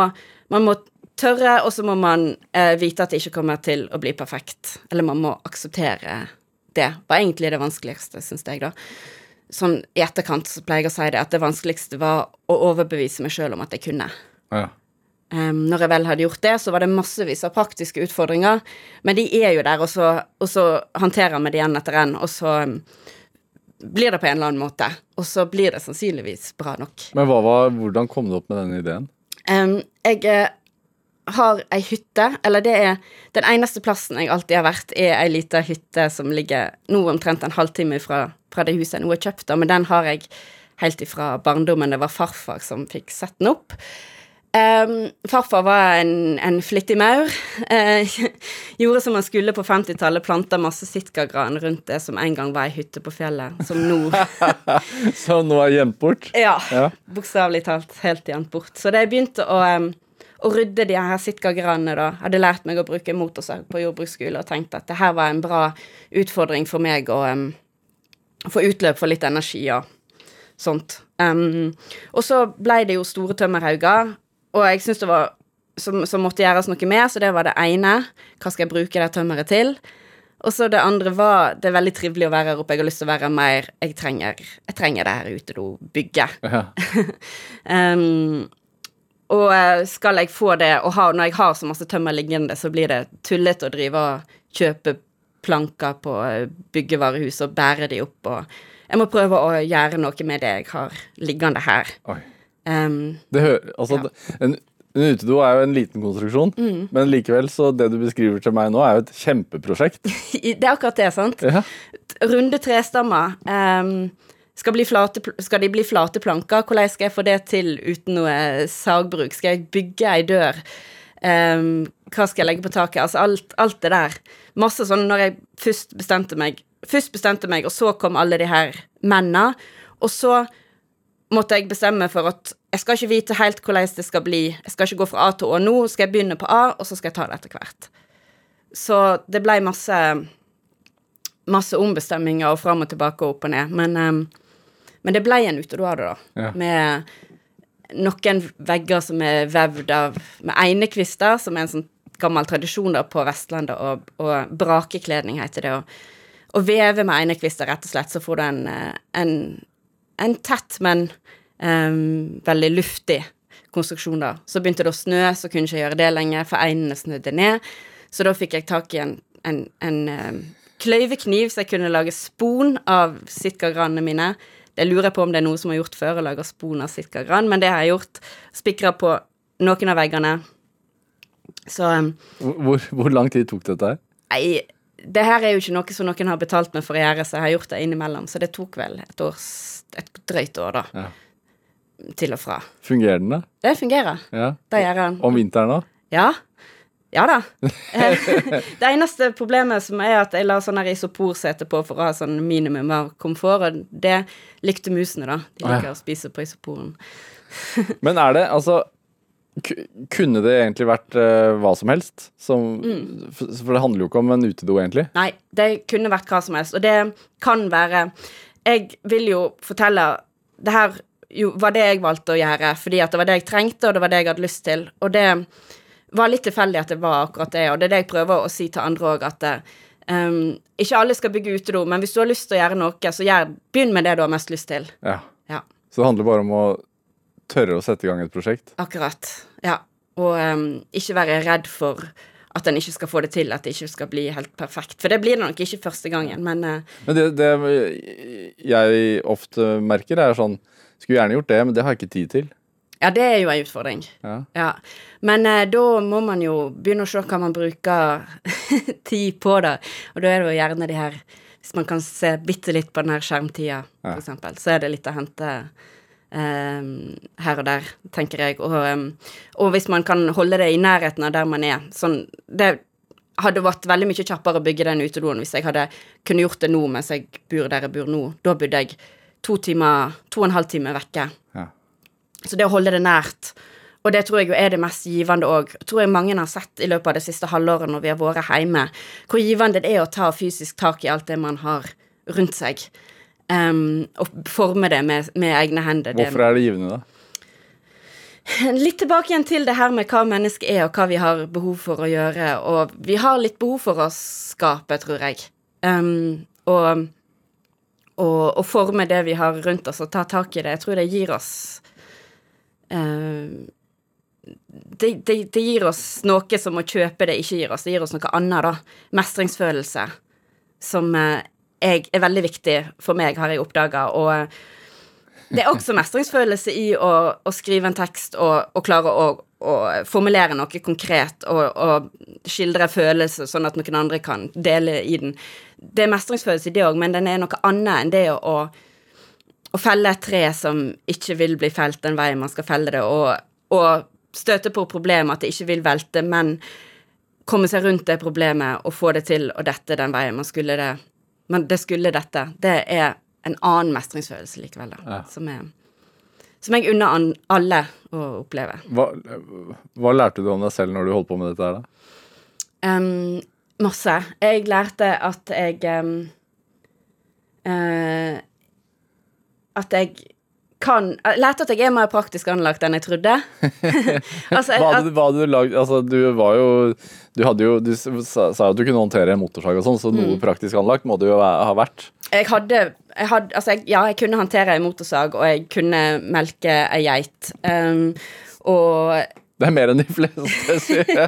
man må tørre, og så må man eh, vite at det ikke kommer til å bli perfekt. Eller man må akseptere det. Var egentlig det vanskeligste, syns jeg, da. Sånn i etterkant så pleier jeg å si det, at det vanskeligste var å overbevise meg sjøl om at jeg kunne. Ja. Um, når jeg vel hadde gjort det, så var det massevis av praktiske utfordringer, men de er jo der, og så, og så håndterer vi det igjen etter en, og så um, blir det på en eller annen måte. Og så blir det sannsynligvis bra nok. Men var, hvordan kom du opp med denne ideen? Um, jeg uh, har ei hytte, eller det er den eneste plassen jeg alltid har vært, er ei lita hytte som ligger nå omtrent en halvtime fra, fra det huset jeg nå har kjøpt, men den har jeg helt ifra barndommen. Det var farfar som fikk sett den opp. Um, farfar var en, en flittig maur. Uh, gjorde som han skulle på 50-tallet, planta masse sitkagran rundt det som en gang var ei hytte på fjellet, som nå Som nå er gjemt bort? Ja. ja. Bokstavelig talt helt gjemt bort. Så da jeg begynte å um, å rydde de her sitkagranene, da. Hadde lært meg å bruke motorsag på jordbruksskole og tenkte at det her var en bra utfordring for meg å um, få utløp for litt energi og sånt. Um, og så ble det jo store tømmerhauger, og jeg syns det var som, som, måtte gjøres noe med, så det var det ene. Hva skal jeg bruke det tømmeret til? Og så det andre var Det er veldig trivelig å være her oppe, jeg har lyst til å være mer Jeg trenger, jeg trenger det her utedobygget. Ja. um, og eh, skal jeg få det, og ha, når jeg har så masse tømmer liggende, så blir det tullete å drive og kjøpe planker på byggevarehuset, byggevarehus og bære de opp, og jeg må prøve å gjøre noe med det jeg har liggende her. Um, det hører, altså, ja. en, en utedo er jo en liten konstruksjon, mm. men likevel så det du beskriver til meg nå, er jo et kjempeprosjekt. det er akkurat det, sant? Ja. Runde trestammer. Um, skal, bli flate, skal de bli flate planker? Hvordan skal jeg få det til uten noe sagbruk? Skal jeg bygge ei dør? Um, hva skal jeg legge på taket? Altså alt, alt det der. Masse sånn når jeg først bestemte meg, først bestemte meg, og så kom alle de her mennene, og så måtte jeg bestemme for at jeg skal ikke vite helt hvordan det skal bli. Jeg skal ikke gå fra A til Å nå. Skal jeg begynne på A, og så skal jeg ta det etter hvert. Så det ble masse masse ombestemminger og fram og tilbake og opp og ned. Men, ehm, men det ble en utedoade, da. Ja. Med noen vegger som er vevd av med einekvister, som er en sånn gammel tradisjon da på Vestlandet, og, og brakekledning heter det. Og, og veve med einekvister, rett og slett, så får du en, eh, en, en tett, men um, veldig luftig konstruksjon, da. Så begynte det å snø, så kunne jeg ikke gjøre det lenger, for einene snødde ned. Så da fikk jeg tak i en, en, en um, kløyvekniv, så jeg kunne lage spon av sitkagranene mine. Jeg lurer på om det er noe som har gjort før, å lage spon av sitkagran, men det har jeg gjort. Spikra på noen av veggene. Så um, Hvor, hvor lang tid tok dette? Nei, det her er jo ikke noe som noen har betalt meg for å gjøre, så jeg har gjort det innimellom. Så det tok vel et års Et drøyt år, da. Ja. Til og fra. Fungerer den, da? Det fungerer. Ja. Det gjør den. Om vinteren, da? Ja. Ja da. Det eneste problemet som er at jeg la sånn isoporsete på for å ha sånn minimum av komfort, og det likte musene, da. De liker å spise på isoporen. Men er det altså Kunne det egentlig vært uh, hva som helst? Som, Mm. for, for det handler jo ikke om en utedo, egentlig. Nei, det kunne vært hva som helst, og det kan være Jeg vil jo fortelle Det her jo, var det jeg valgte å gjøre, fordi at det var det jeg trengte, og det var det jeg hadde lyst til. Og det var litt tilfeldig at det var akkurat det, og det er det jeg prøver å si til andre òg, at um, ikke alle skal bygge utedo, men hvis du har lyst til å gjøre noe, så gjør, begynn med det du har mest lyst til. Ja. Ja, Så det handler bare om å tørre å sette i gang et prosjekt. akkurat. Ja. Og um, ikke være redd for at en ikke skal få det til, at det ikke skal bli helt perfekt. For det blir det nok ikke første gangen, men uh, Men det, det jeg ofte merker, er sånn Skulle gjerne gjort det, men det har jeg ikke tid til. ja, det er jo en utfordring. Ja. Ja, men uh, da må man jo begynne å se hva man bruker tid på, da. Og da er det jo gjerne de her Hvis man kan se bitte litt på den her skjermtida, Ja. eksempel, så er det litt å hente her og der, tenker jeg. Og, og hvis man kan holde det i nærheten av der man er. Sånn Det hadde vært veldig mye kjappere å bygge den utedoen hvis jeg hadde kunne gjort det nå mens jeg bor der jeg bor nå. Da bodde jeg to timer, to og en halv time vekke. Ja. Så det å holde det nært, og det tror jeg jo er det mest givende òg, tror jeg mange har sett i løpet av det siste halvåret når vi har vært hjemme, hvor givende det er å ta fysisk tak i alt det man har rundt seg, um, og forme det med, med egne hender. Hvorfor er det givende, da? Litt tilbake igjen til det her med hva mennesket er, og hva vi har behov for å gjøre. Og vi har litt behov for å skape, tror jeg. Um, og, og, og forme det vi har rundt oss, og ta tak i det. Jeg tror det gir oss um, det, det, det gir oss noe som å kjøpe det ikke gir oss. Det gir oss noe annet, da. Mestringsfølelse. Som eh, jeg, er veldig viktig for meg, har jeg oppdaga. Og det er også mestringsfølelse i å, å skrive en tekst og, og klare å, å formulere noe konkret og, og skildre følelser, sånn at noen andre kan dele i den. Det er mestringsfølelse i det òg, men den er noe annet enn det å, å felle et tre som ikke vil bli felt den veien man skal felle det, og, og støte på problemet at det ikke vil velte, men komme seg rundt det problemet og få det til å dette den veien man skulle det. Men det skulle dette. Det er en annen mestringsfølelse likevel, da. Ja. Som, er, som jeg unner alle å oppleve. Hva, hva lærte du om deg selv når du holdt på med dette her, da? Um, masse. Jeg lærte at jeg um, uh, At jeg kan Jeg lærte at jeg er mer praktisk anlagt enn jeg trodde. altså, Hva at, hadde du lagd Altså, du var jo Du jo Du sa jo at du kunne håndtere en motorsag og sånn, så Mm. noe praktisk anlagt må det jo ha vært. jeg hadde, jeg hadde Altså, jeg, ja, jeg kunne håndtere en motorsag, og jeg kunne melke ei geit. Um, og Det er mer enn de fleste sier.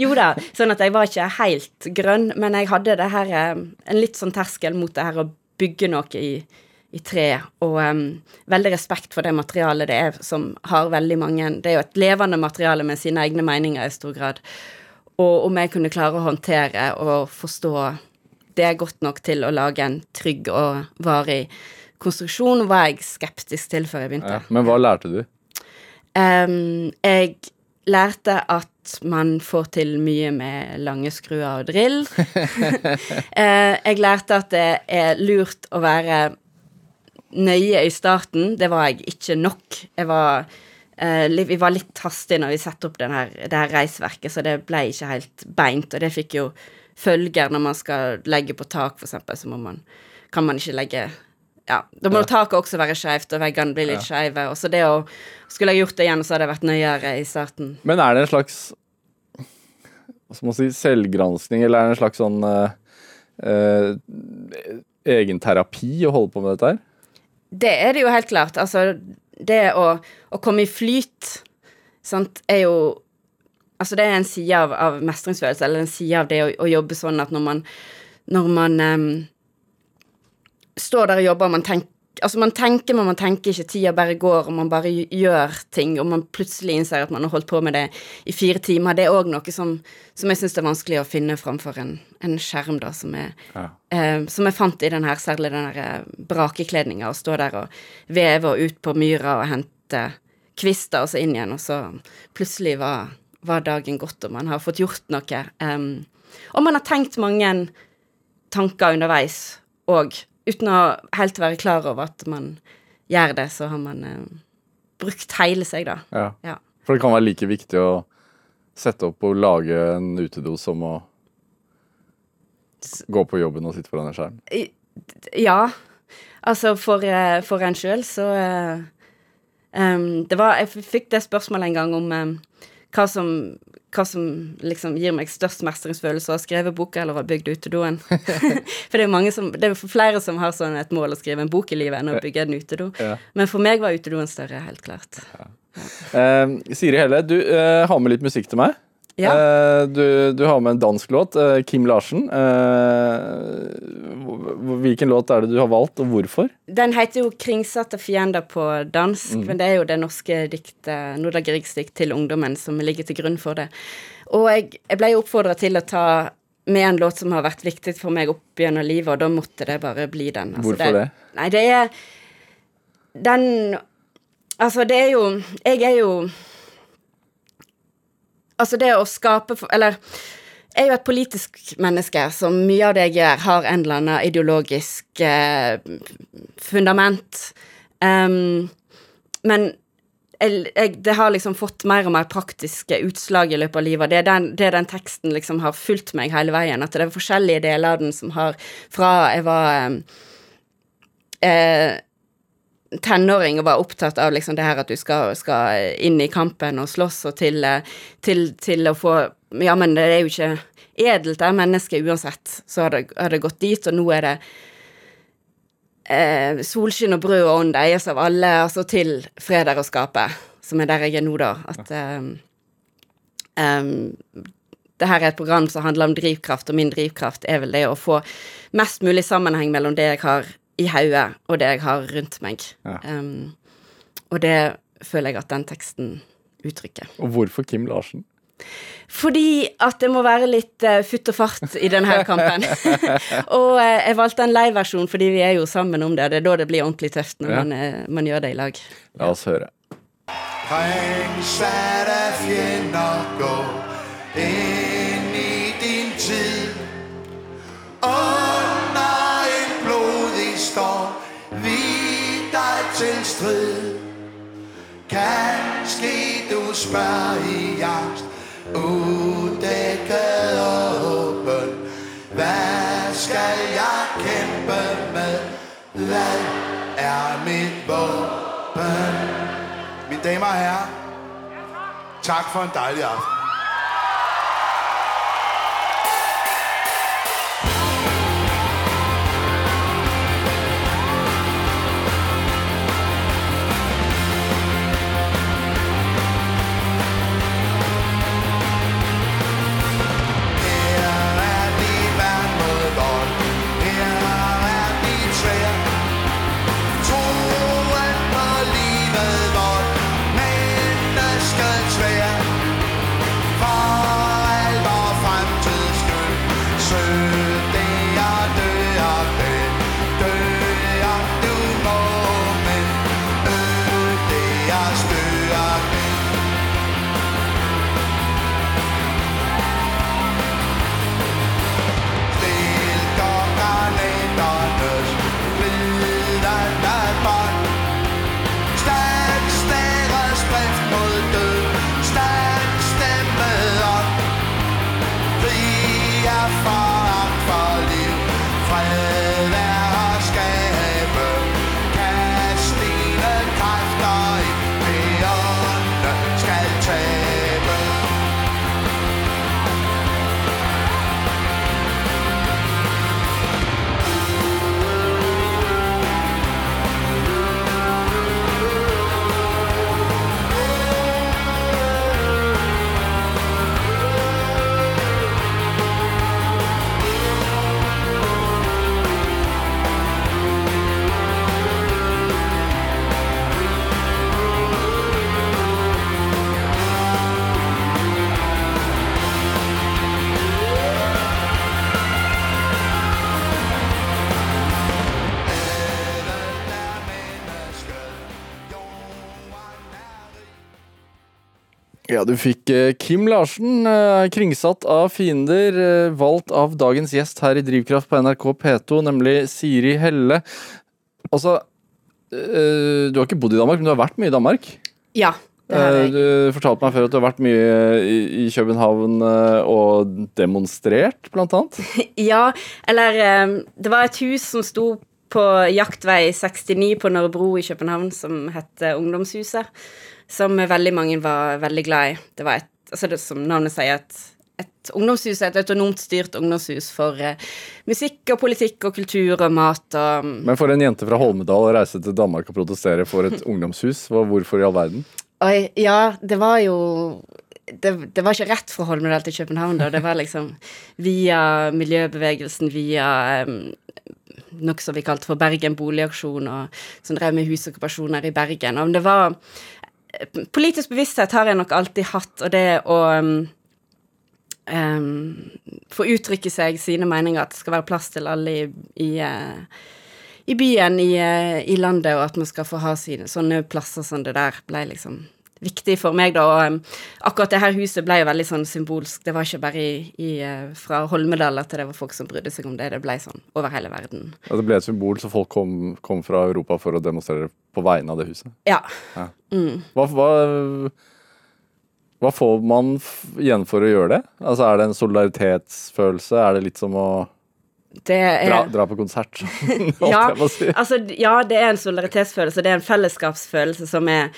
Jo da, sånn at jeg var ikke helt grønn, men jeg hadde det her eh, En litt sånn terskel mot det her å bygge noe i, i tre, og um, veldig respekt for det materialet det er, som har veldig mange Det er jo et levende materiale med sine egne meninger i stor grad. Og om jeg kunne klare å håndtere og forstå det er godt nok til å lage en trygg og varig konstruksjon var jeg skeptisk til før jeg begynte. Ja. Men hva lærte du? Um, jeg lærte at man får til mye med lange skruer og drill. Eh, jeg lærte at det er lurt å være nøye i starten. Det var jeg ikke nok. Jeg var, eh, vi var litt hastige når vi satte opp denne, det her reisverket, så det ble ikke helt beint. Og det fikk jo følger når man skal legge på tak, for eksempel, så man, kan man ikke legge ja, Da må taket også være skeivt, og veggene blir litt skeive. Så det å Skulle jeg gjort det igjen, så hadde jeg vært nøyere i starten. Men er det en slags hva skal man si, selvgransking, eller er det en slags sånn uh, uh, egenterapi å holde på med dette her? Det er det jo helt klart. Altså, det å, å komme i flyt, sant, er jo Altså, det er en side av, av mestringsfølelse, eller en side av det å, å jobbe sånn at når man Når man um, står der og jobber, og man tenker Altså, man tenker, men man tenker ikke. Tida bare går, og man bare gjør ting, og man plutselig innser at man har holdt på med det i fire timer. Det er òg noe som, som jeg syns er vanskelig å finne framfor en, en skjerm, da, som er Ja. eh, som jeg fant i den her, særlig den der eh, brakekledninga, å stå der og veve og ut på myra og hente kvister og så inn igjen, og så plutselig var, var dagen gått, og man har fått gjort noe. Em, og man har tenkt mange tanker underveis og uten å helt være klar over at man gjør det, så har man eh, brukt hele seg, da. Ja. Ja. For det kan være like viktig å sette opp og lage en utedo som å gå på jobben og sitte foran en skjerm. Ja. Altså, for, eh, for en sjøl, så em, Det var Jeg fikk det spørsmålet en gang om em, hva som hva som liksom gir meg størst mestringsfølelse, å ha skrevet boka eller å ha bygd utedoen. for det er, mange som, det er flere som har sånn et mål å skrive en bok i livet enn å bygge en utedo. Ja. Men for meg var utedoen større, helt klart. Eh, Siri Helle, du uh, har med litt musikk til meg. Ja. Eh, du, du har med en dansk låt, eh, Kim Larsen. Eh, hvilken låt er det du har valgt, og hvorfor? Den heter jo 'Kringsatte fiender' på dansk, men det er jo det norske diktet, Noda Griegs dikt til ungdommen som ligger til grunn for det. Og jeg, jeg ble oppfordra til å ta med en låt som har vært viktig for meg opp gjennom livet, og da måtte det bare bli den. Altså, Hvorfor det? Nei, det er Den Altså, det er jo Jeg er jo Altså, det å skape Eller jeg er jo et politisk menneske, så mye av det jeg gjør, har en eller annen ideologisk eh, fundament. Um, men jeg, jeg, det har liksom fått mer og mer praktiske utslag i løpet av livet. Det er den, det er den teksten liksom har fulgt meg hele veien. At det er forskjellige deler av den som har Fra jeg var eh, tenåring og var opptatt av liksom det her at du skal, skal inn i kampen og slåss, og til, eh, til, til å få Ja, men det er jo ikke edelt, det er mennesket uansett. Så har det, har det gått dit, og nå er det eh, solskinn og brød og ånd eies av alle, altså til fred er å skape, som er der jeg er nå, da. At eh, eh, det her er et program som handler om drivkraft, og min drivkraft er vel det å få mest mulig sammenheng mellom det jeg har i hodet, og det jeg har rundt meg. Ja. Um, og det føler jeg at den teksten uttrykker. Og hvorfor Kim Larsen? Fordi at det må være litt uh, futt og fart i denne kampen. og uh, jeg valgte en liveversjon fordi vi er jo sammen om det, og det er da det blir ordentlig tøft når Ja. man, uh, man gjør det i lag. La oss høre. Kringsatte fjender gå inn i din tid en blodig vi dig til strid Kanskje du spørger i angst Udækket og åben Hvad skal jeg kæmpe med? Hvad er mit våben? Mine damer og herrer, tak for en dejlig aften. Ja, du fikk eh, Kim Larsen, eh, kringsatt av fiender, eh, valgt av dagens gjest her i Drivkraft på NRK P2, nemlig Siri Helle. Altså, du har ikke bodd i Danmark, men du har vært mye i Danmark. Ja. Du fortalte meg før at du har vært mye i, København og demonstrert, blant annet. Ja, eller Det var et hus som sto på Jaktvei 69 på Nørrebro i København, som het Ungdomshuset. Som veldig mange var veldig glad i. Det var et, altså det som navnet sier, et, et ungdomshus, et autonomt styrt ungdomshus for eh, musikk og politikk og kultur og mat og Men for en jente fra Holmedal å reise til Danmark og protestere for et ungdomshus, hvorfor i all verden? Oi, ja, det var jo det, det var ikke rett fra Holmedal til København, da. Det var liksom via miljøbevegelsen, via um, noe som vi kalte for Bergen boligaksjon, og som drev med husokkupasjoner i Bergen. Og det var Politisk bevissthet har jeg nok alltid hatt, og det å um, um, få uttrykke seg sine meninger, at det skal være plass til alle i, i uh, i byen, i, uh, i landet, og at man skal få ha sine sånne plasser som det der, ble liksom viktig for meg, da. Og um, akkurat det her huset ble jo veldig sånn symbolsk. Det var ikke bare i, i, eh, fra Holmedal at det var folk som brydde seg om det, det ble sånn over hele verden. Ja, det ble et symbol, så folk kom, kom fra Europa for å demonstrere på vegne av det huset. Ja. Hva, hva, hva får man igjen for å gjøre det? Altså Er det en solidaritetsfølelse? Er det litt som å Det er dra, dra på konsert? Ja, si. altså, ja, det er en solidaritetsfølelse, det er en fellesskapsfølelse som er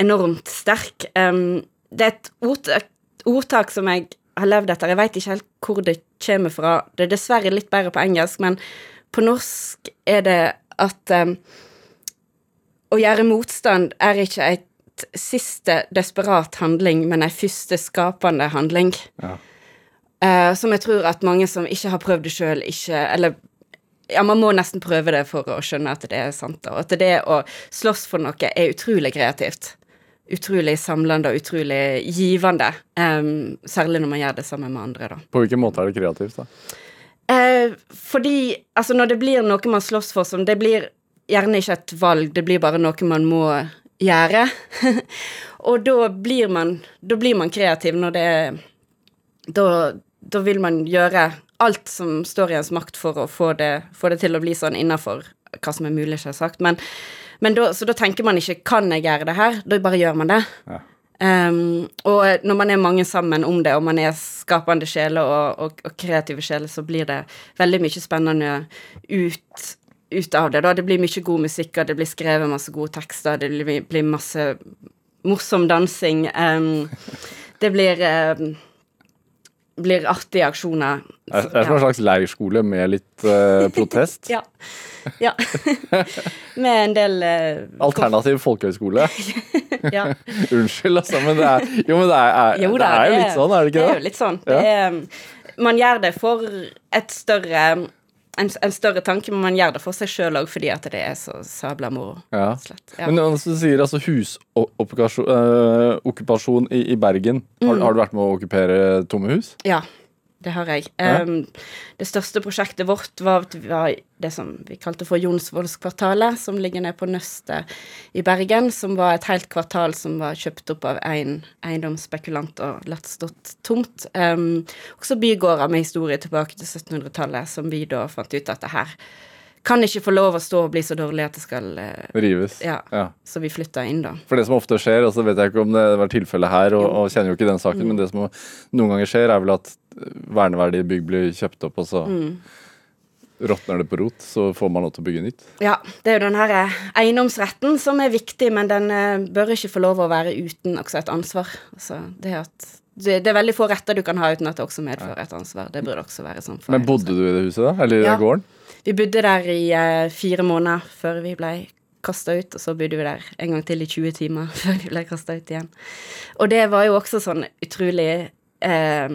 enormt sterk. Um, det er et ordtak, ordtak som jeg har levd etter. Jeg veit ikke helt hvor det kommer fra. Det er dessverre litt bedre på engelsk, men på norsk er det at um, å gjøre motstand er ikke et siste desperat handling, men ei første skapende handling. Ja. Uh, som jeg tror at mange som ikke har prøvd det sjøl, ikke Eller ja, man må nesten prøve det for å skjønne at det er sant. Og at det å slåss for noe er utrolig kreativt. Utrolig samlende og utrolig givende. Um, særlig når man gjør det sammen med andre, da. På hvilken måte er det kreativt, da? Eh, fordi altså når det blir noe man slåss for som Det blir gjerne ikke et valg, det blir bare noe man må gjøre. og da blir man Da blir man kreativ når det Da, da vil man gjøre alt som står i ens makt for å få det, få det til å bli sånn innafor hva som er mulig, selvsagt. Men, men da, så da tenker man ikke 'kan jeg gjøre det her'? Da bare gjør man det. Ja. Um, og når man er mange sammen om det, og man er skapende sjeler og, og, og kreative sjeler, så blir det veldig mye spennende ut, ut av det. Da. Det blir mye god musikk, og det blir skrevet masse gode tekster, det blir, blir masse morsom dansing. Um, det blir um, blir artige aksjoner. Det er, er som en slags leirskole med litt uh, protest. Ja. ja. Med en del uh, Alternativ folkehøyskole. ja. Unnskyld, altså, men det er jo, men det er, er, Jo det er jo litt sånn, er det Det Det er jo litt sånn. Det er, man gjør det for et større en, en større tanke, men man gjør det for seg sjøl òg fordi at det er så sabla moro. Ja. Ja. Men du sier altså husokkupasjon eh, i, i Bergen, har, Mm. har du vært med å okkupere tomme hus? ja, det har jeg. Um, det største prosjektet vårt var, var det som vi kalte for Jonsvollskvartalet, som ligger nede på Nøstet i Bergen, som var et helt kvartal som var kjøpt opp av en eiendomsspekulant og latt stått tomt. Um, også bygårder med historie tilbake til 1700-tallet, som vi da fant ut at det her kan ikke få lov å stå og bli så dårlig at det skal uh, Rives? Ja. ja. Så vi flytta inn, da. For det som ofte skjer, og så vet jeg ikke om det var tilfellet her, og, og kjenner jo ikke den saken, Mm. men det som noen ganger skjer, er vel at verneverdige bygg blir kjøpt opp, og så Mm. råtner det på rot, så får man lov til å bygge nytt. Ja, det er jo den her eh, eiendomsretten som er viktig, men den eh, bør ikke få lov å være uten også et ansvar. Altså, det, at, det, det er veldig få retter du kan ha uten at det også medfører et ansvar. Det burde også være sånn. Men bodde du i det huset da? Eller i Ja. gården? Vi bodde der i eh, fire måneder før vi ble kasta ut, og så bodde vi der en gang til i 20 timer før vi ble kasta ut igjen. Og det var jo også sånn utrolig eh,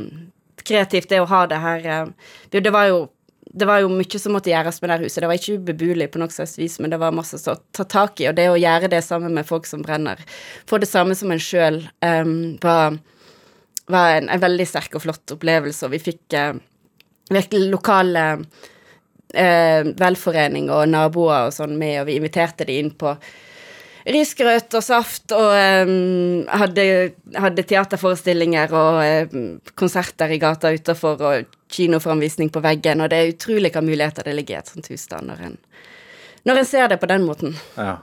kreativt, det å ha det her eh, det, var jo det var jo mye som måtte gjøres med det huset. Det var ikke ubeboelig på noe slags vis, men det var masse å ta tak i. Og det å gjøre det sammen med folk som brenner få det samme som en sjøl, var, var en, en veldig sterk og flott opplevelse. Og vi fikk uh, virkelig lokale eh, velforening og naboer og sånn med, og vi inviterte de inn på risgrøt og saft og um, hadde, hadde teaterforestillinger og um, konserter i gata utafor og kinoframvisning på veggen, og det er utrolig hva muligheter det ligger i et sånt hus da, når en, når en ser det på den måten. Ja.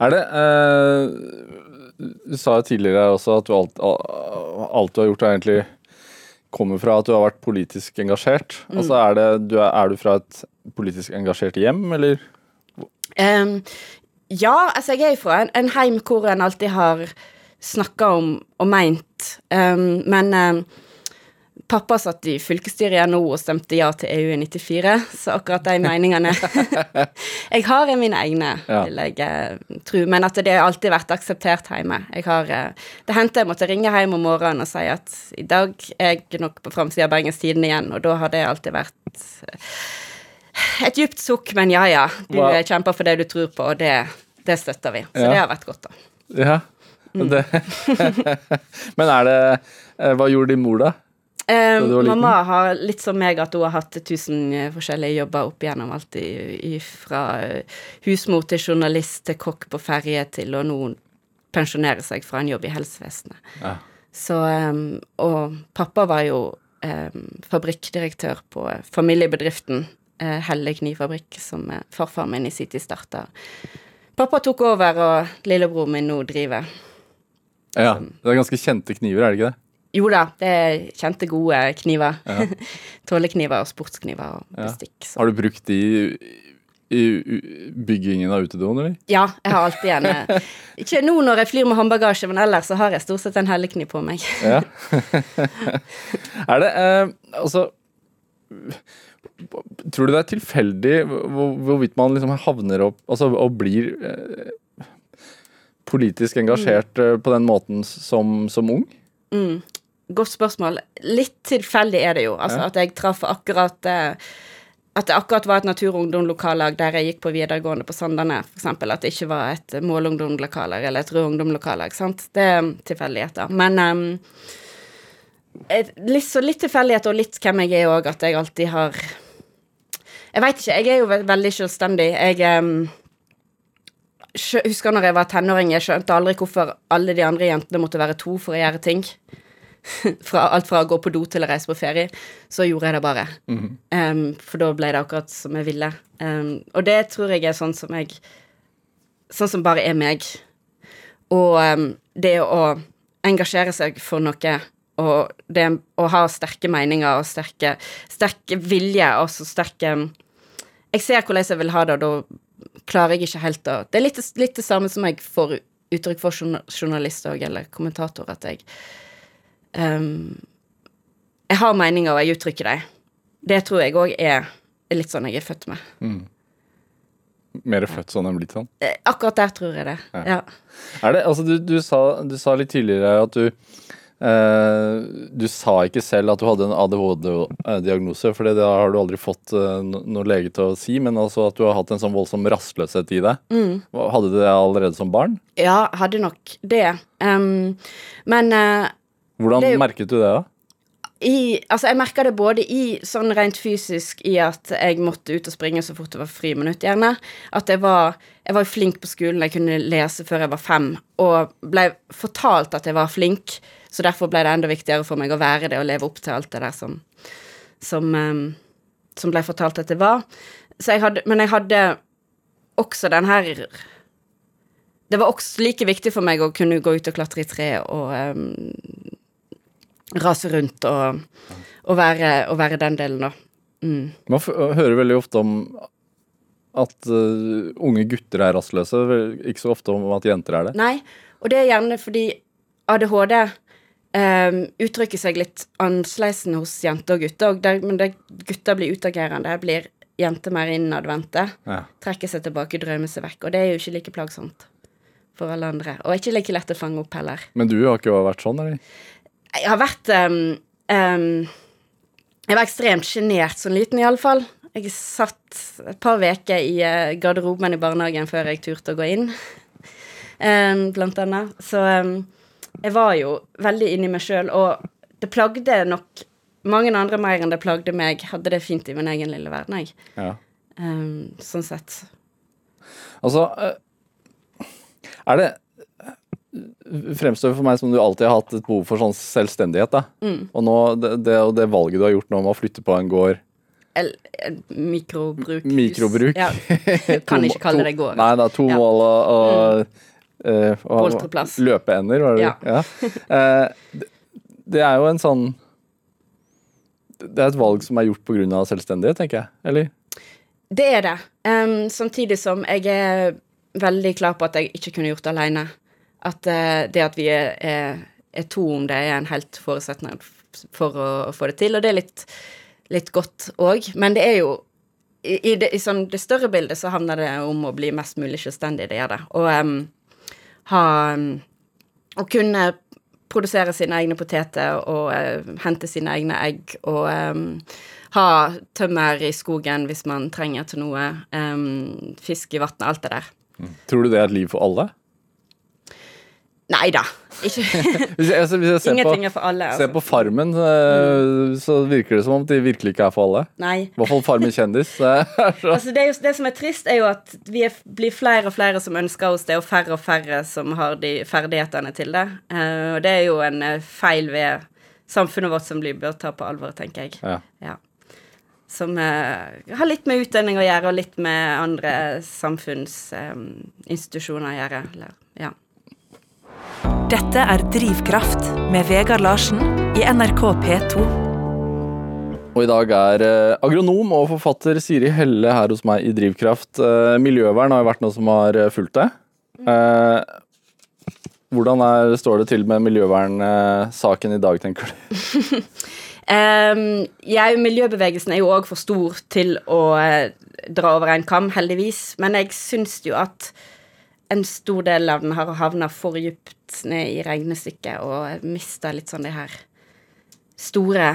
Er det uh, Du sa jo tidligere også at du alt, alt du har gjort, er egentlig kommer fra at du har vært politisk engasjert. Altså er, det, du er, er du fra et politisk engasjert hjem, eller? Um, ja, altså jeg er jo fra en, en heim hvor en alltid har snakka om og meint, um, men um, pappa satt i fylkesstyret i NHO og stemte ja til EU i 94, så akkurat de meningene Jeg har mine egne, Ja. vil jeg uh, tro, men at det har alltid vært akseptert hjemme. Jeg har, uh, det hendte jeg måtte ringe hjem om morgenen og si at i dag er jeg nok på framsida av Bergens Tidende igjen, og da har det alltid vært eh, et djupt sukk, men ja ja, du eh, kjemper for det du tror på, og det, det støtter vi. Så Ja. det har vært godt, da. Ja. Det. Men er det eh, Hva gjorde din mor, da? Eh, mamma har litt som meg at hun har hatt tusen eh, forskjellige jobber opp igjennom alt i, i, fra eh, husmor til journalist til kokk på ferje til å nå pensjonere seg fra en jobb i helsevesenet. Ja. Så um, Og pappa var jo um, fabrikkdirektør på familiebedriften Helle knivfabrikk, som eh, farfar min i sin tid starta. Pappa tok over, og lillebror min nå driver. ja. Det er ganske kjente kniver, er det ikke det? Jo da, det er kjente, gode kniver. Tålekniver og sportskniver og bestikk. Så. Har du brukt de i, i byggingen av utedoen, eller? Ja, jeg har alltid en eh, Ikke nå når jeg flyr med håndbagasje, men ellers så har jeg stort sett en hellekniv på meg. Ja. er det eh, Altså Tror du det er tilfeldig hvor, hvorvidt man liksom havner opp Altså og blir eh, politisk engasjert mm. på den måten som, som ung? Godt spørsmål. Litt tilfeldig er det jo. Altså Ja. at jeg traff akkurat eh, At det akkurat var et Natur- og der jeg gikk på videregående på Sandane, f.eks. At det ikke var et målungdomlokallag eller et rød sant? Det er tilfeldigheter. Men um, litt, så litt tilfeldighet og litt hvem jeg er òg, at jeg alltid har Jeg veit ikke. Jeg er jo veldig selvstendig. Jeg um, husker når jeg var tenåring, jeg skjønte aldri hvorfor alle de andre jentene måtte være to for å gjøre ting. fra, alt fra å gå på do til å reise på ferie. Så gjorde jeg det bare. Em, for da ble det akkurat som jeg ville. Um, og det tror jeg er sånn som jeg Sånn som bare er meg. Og det å engasjere seg for noe, og det å ha sterke meninger og sterke, sterke vilje, og så sterke Jeg ser hvordan jeg vil ha det, og da klarer jeg ikke helt å Det er litt, litt det samme som jeg får uttrykk for journa- journalist òg, eller kommentator, at jeg um, Jeg har meninger, og jeg uttrykker dem. Det tror jeg òg er, er litt sånn jeg er født med. Mer født sånn enn blitt sånn? Eh, Akkurat der tror jeg det. Ja. Er det, altså du, du, sa, du sa litt tidligere at du Du sa ikke selv at du hadde en ADHD-diagnose, for det har du aldri fått eh, noen lege til å si, men altså at du har hatt en sånn voldsom rastløshet i deg. Mm. Hadde du det allerede som barn? ja, hadde nok det. Um, men uh, Hvordan Det er merket du det, da? I Altså, jeg merka det både i sånn rent fysisk i at jeg måtte ut og springe så fort det var friminutt, gjerne. At jeg var Jeg var flink på skolen, jeg kunne lese før jeg var fem, og ble fortalt at jeg var flink, så derfor ble det enda viktigere for meg å være det og leve opp til alt det der som Som, um, som ble fortalt at det var. Jeg hadde Men jeg hadde også den her Det var også like viktig for meg å kunne gå ut og klatre i tre og eh, rase rundt og, og, være, og være den delen, da. Mm. Man hører veldig ofte om at uh, unge gutter er rastløse, ikke så ofte om at jenter er det. Nei, og det er gjerne fordi ADHD um, uttrykker seg litt annerledes hos jenter og gutter, og der, men der gutter blir utagerende, blir jenter mer innadvendte, Ja. trekker seg tilbake, drømmer seg vekk, og det er jo ikke like plagsomt for alle andre, og ikke like lett å fange opp heller. Men du har ikke vært sånn, eller? Jeg har vært um, um, Jeg var ekstremt sjenert som liten, iallfall. Jeg satt et par uker i uh, garderoben i barnehagen før jeg turte å gå inn, um, blant annet. Så jeg var jo veldig inni meg sjøl, og det plagde nok mange andre mer enn det plagde meg. Hadde det fint i min egen lille verden, jeg. Ja. Um, sånn sett. Altså, eh, Er det Fremstår for meg som du alltid har hatt et behov for sånn selvstendighet. da. Mm. Og nå, det, det, og det valget du har gjort nå med å flytte på en gård El, el, mikrobruk. Mikrobruk. Ja. Kan ikke kalle det gård. Nei da, to Ja. Mm. mål og, og, eh, og løpeender, var det Ja. ja. Eh, det, det er jo en sånn Det er et valg som er gjort pga. selvstendighet, tenker jeg. Eller? Det er det. Um, samtidig som jeg er veldig klar på at jeg ikke kunne gjort det alene. At eh, det at vi er, er, er to om det, er en helt forutsetning for å, få det til. Og det er litt, litt godt òg. Men det er jo i, i, det, i sånn, det større bildet så handler det om å bli mest mulig selvstendig. Det gjør det. Og um, ha Å kunne produsere sine egne poteter og uh, hente sine egne egg og um, ha tømmer i skogen hvis man trenger til noe. um, fisk i vannet, alt det der. Tror du det er et liv for alle? Nei da. Ikke, Hvis jeg, altså, hvis jeg ser, ingenting på, er for alle. ser Altså. på Farmen, så virker det som om de virkelig ikke er for alle. Nei. I hvert fall Farmen kjendis. Altså det, er jo, det som er trist, er jo at vi er, blir flere og flere som ønsker oss det, og færre og færre som har de ferdighetene til det. Eh, og det er jo en eh, feil ved samfunnet vårt som vi bør ta på alvor, tenker jeg. ja. Ja. Som uh, har litt med utdanning å gjøre, og litt med andre samfunnsinstitusjoner å gjøre. Eller. Dette er Drivkraft med Vegard Larsen i NRK P2. Og i dag er eh, agronom og forfatter Siri Helle her hos meg i Drivkraft. Eh, miljøvern har jo vært noe som har eh, fulgt deg. Eh, hvordan er, står det til med miljøvernsaken i dag, tenker du? Um, jeg, miljøbevegelsen er jo òg for stor til å dra over en kam, heldigvis. Men jeg syns jo at en stor del av den har havna for dypt ned i regnestykket og mista litt sånn det her store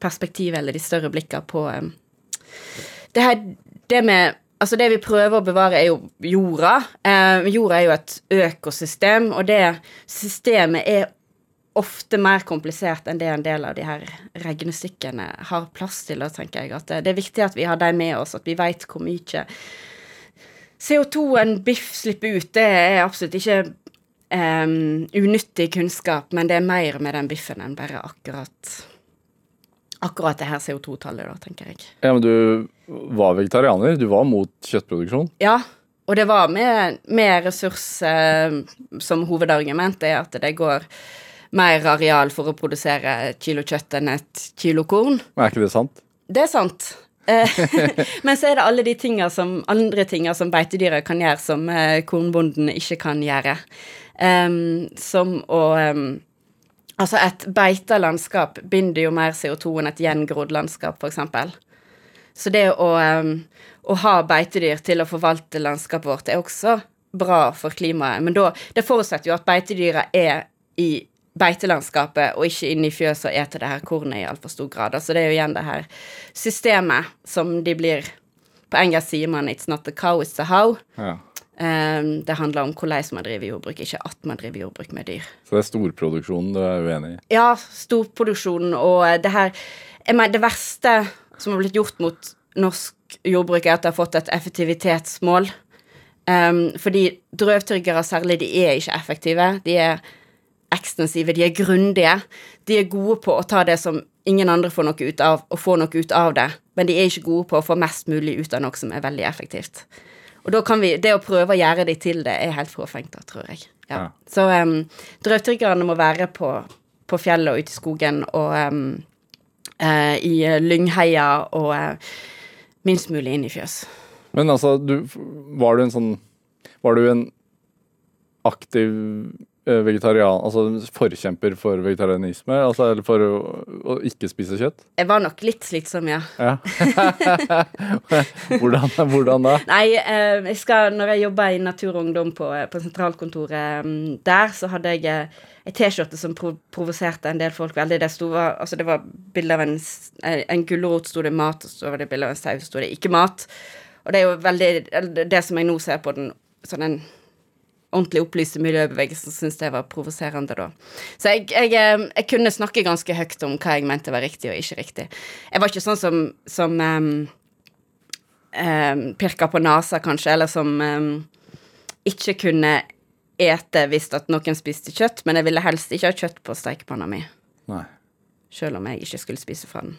perspektivet, eller de større blikka på um, det her Det med Altså, det vi prøver å bevare, er jo jorda. Eh, jorda er jo et økosystem, og det systemet er ofte mer komplisert enn det en del av de her regnestykkene har plass til. Da tenker jeg at det, det er viktig at vi har dem med oss, at vi veit hvor mye CO2 en biff slipper ut. Det er absolutt ikke um, unyttig kunnskap, men det er mer med den biffen enn bare akkurat Akkurat det her CO2-tallet, da, tenker jeg. Ja, men du var vegetarianer. Du var mot kjøttproduksjon. Ja, og det var med, med ressurs eh, som hovedargument, det at det går mer areal for å produsere et kilo kjøtt enn et kilo korn. Men er ikke det sant? Det er sant. Eh, Men så er det alle de tinga som, andre tinga som beitedyra kan gjøre, som eh, kornbonden ikke kan gjøre. Um, som å um, Altså, et beita landskap binder jo mer CO2 enn et gjengrodd landskap, f.eks. Så det å, um, å ha beitedyr til å forvalte landskapet vårt er også bra for klimaet. Men da, det forutsetter jo at beitedyra er i beitelandskapet og ikke inn i fjøset og eter det her kornet i altfor stor grad. Altså det er jo igjen det her systemet som de blir På engelsk sier man 'it's not the cow, it's the how'. Ja. Um, det handler om hvordan man driver jordbruk, ikke at man driver jordbruk med dyr. Så det er storproduksjonen du er uenig i? Ja, storproduksjonen og eh, det her jeg mener, Det verste som har blitt gjort mot norsk jordbruk, er at det har fått et effektivitetsmål. Um, fordi drøvtyggere særlig, de er ikke effektive. De er ekstensive, de er grundige. De er gode på å ta det som ingen andre får noe ut av, og få noe ut av det. Men de er ikke gode på å få mest mulig ut av noe som er veldig effektivt. Og da kan vi, det å prøve å gjøre de til det, er helt fåfengt, da, tror jeg. Ja. Ja. Så um, drøvtyggerne må være på, på fjellet og ute i skogen og um, uh, i lyngheia og uh, minst mulig inn i fjøs. Men altså, du, var du en sånn Var du en aktiv eh, vegetarian, altså forkjemper for vegetarianisme? Altså, eller for å, å ikke spise kjøtt? Jeg var nok litt slitsom, ja. Ja. hvordan, hvordan da? Nei, eh, jeg skal, når jeg jobba i Natur og Ungdom på, på sentralkontoret mm, der, så hadde jeg eh, ei T-skjorte som prov provoserte en del folk veldig. Det, stod, altså, det var bilde av en, eh, en gulrot, sto det mat, og så var det bilde av en sau, sto det ikke mat. Og det er jo veldig Det som jeg nå ser på den sånn en ordentlig opplyste miljøbevegelsen syntes det var provoserende da. Så jeg, jeg, eh, jeg kunne snakke ganske høyt om hva jeg mente var riktig og ikke riktig. Jeg var ikke sånn som, som um, um, pirka på nesa, kanskje, eller som um, ikke kunne ete hvis at noen spiste kjøtt, men jeg ville helst ikke ha kjøtt på stekepanna mi, Nei. sjøl om jeg ikke skulle spise fra den.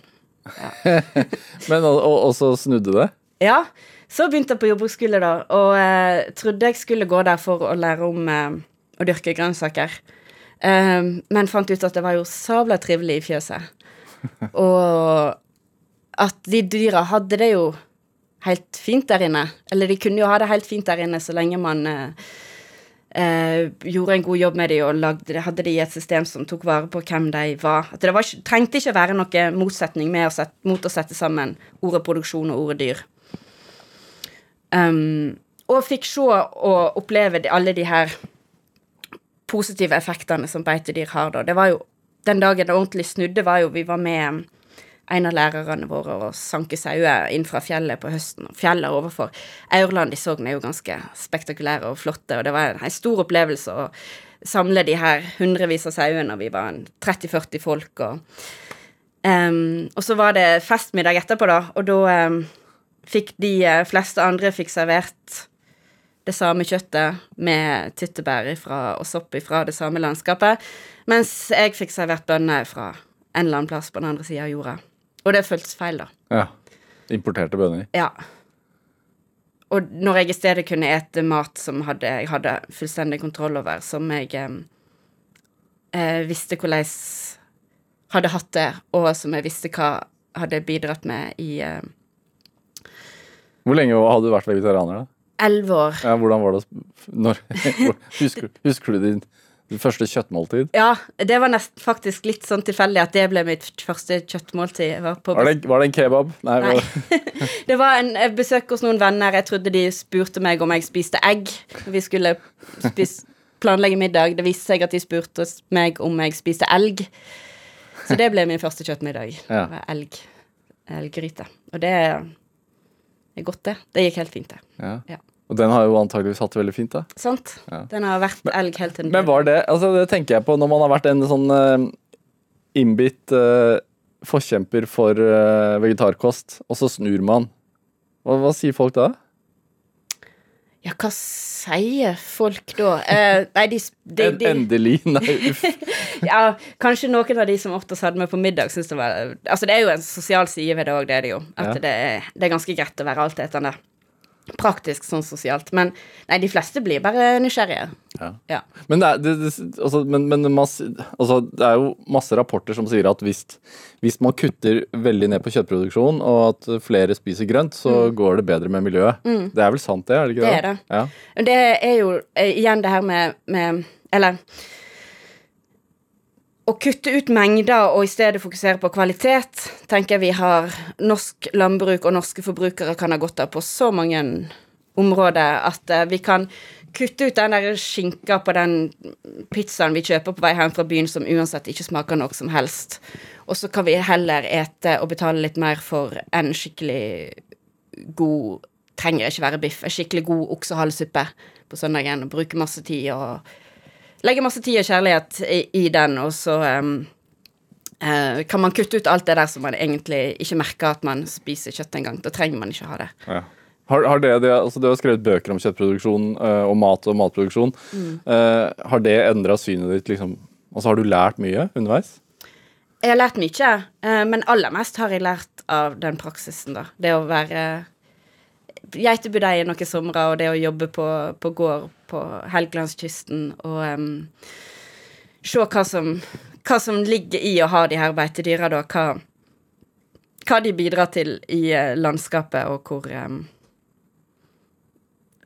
Men og, og, og så snudde det? Ja, så begynte jeg på jordbruksskole, da, og eh, trodde jeg skulle gå der for å lære om eh, å dyrke grønnsaker. Eh, men fant ut at det var jo sabla trivelig i fjøset. og at de dyra hadde det jo helt fint der inne. Eller de kunne jo ha det helt fint der inne så lenge man eh, eh, gjorde en god jobb med de og lagde, hadde de et system som tok vare på hvem de var. At det var trengte ikke være noe motsetning med å sette, mot å sette sammen ordet produksjon og ordet dyr. Um, og fikk se og oppleve alle de her positive effektene som beitedyr har, da. Det var jo Den dagen det ordentlig snudde, var jo Vi var med en av lærerne våre og sanke sauer inn fra fjellet på høsten. Fjellet overfor Aurland i Sogn er jo ganske spektakulære og flotte, og det var en, en stor opplevelse å samle de her hundrevis av sauene, og vi var 30-40 folk, og um, Og så var det festmiddag etterpå, da, og da um, fikk de eh, fleste andre fikk servert det samme kjøttet med tyttebær ifra, og sopp fra det samme landskapet, mens jeg fikk servert bønner fra en eller annen plass på den andre sida av jorda. Og det føltes feil, da. Ja. Importerte bønner. Ja. Og når jeg i stedet kunne ete mat som hadde, jeg hadde fullstendig kontroll over, som jeg eh, eh, visste hvordan hadde hatt det, og som jeg visste hva hadde bidratt med i eh, Hvor lenge hadde du vært vegetarianer, da? elleve år. Ja, hvordan var det når, husker, husker du din, din første kjøttmåltid? Ja, det var nesten faktisk litt sånn tilfeldig at det ble mitt første kjøttmåltid. Var på Var det, var det en kebab? Nei. Nei. Det var en besøk hos noen venner. Jeg trodde de spurte meg om jeg spiste egg. Vi skulle spise, planlegge middag. Det viste seg at de spurte meg om jeg spiste elg. Så det ble min første kjøttmiddag. Ja. Det var elg. Elggryte. Og det er godt, det. Det gikk helt fint, det. Ja. Ja. Og den har jo antageligvis hatt det veldig fint, da. Sant? Ja. Den har vært elg helt til den Men var det Altså, det tenker jeg på når man har vært en sånn uh, innbitt uh, forkjemper for uh, vegetarkost, og så snur man. Hva, hva sier folk da? Ja, hva sier folk da? Eh, nei, de, de, de endelig? Nei, uff. Ja, kanskje noen av de som oftest hadde med på middag, syns det var Altså, det er jo en sosial side ved det òg, det er det jo. At Ja. det, er, det er ganske greit å være altetende. Praktisk sånn sosialt. Men nei, de fleste blir bare nysgjerrige. Ja. Ja. Men, det er, det, det, altså, men, men masse, altså, det er jo masse rapporter som sier at hvis, hvis man kutter veldig ned på kjøttproduksjon, og at flere spiser grønt, så går det bedre med miljøet. Det er vel sant, det? er det ikke Mm. Det det? er det. Ja. Det er jo eh, igjen det her med, med Eller å kutte ut mengder og i stedet fokusere på kvalitet, tenker jeg vi har Norsk landbruk og norske forbrukere kan ha godt av på så mange områder at eh, vi kan kutte ut den der skinka på den pizzaen vi kjøper på vei hjem fra byen som uansett ikke smaker noe som helst. Og så kan vi heller ete og betale litt mer for en skikkelig god Trenger ikke være biff. En skikkelig god oksehalssuppe på søndagen. Og bruke masse tid og Legge masse tid og kjærlighet i, i den, og så um, Uh, kan man kutte ut alt det der som man egentlig ikke merker at man spiser kjøtt engang. Da trenger man ikke ha det. Ja. Har, har det, det, altså du har skrevet bøker om kjøttproduksjon uh, og mat og matproduksjon. Mm. uh, har det endra synet ditt? liksom? Altså, Har du lært mye underveis? Jeg har lært mye, uh, men aller mest har jeg lært av den praksisen, da. Det å være geitebudeie noen somre, og det å jobbe på, på gård på Helgelandskysten, og um, se hva som, hva som ligger i å ha de her beitedyra, da. Hva, hva de bidrar til i landskapet, og hvor em,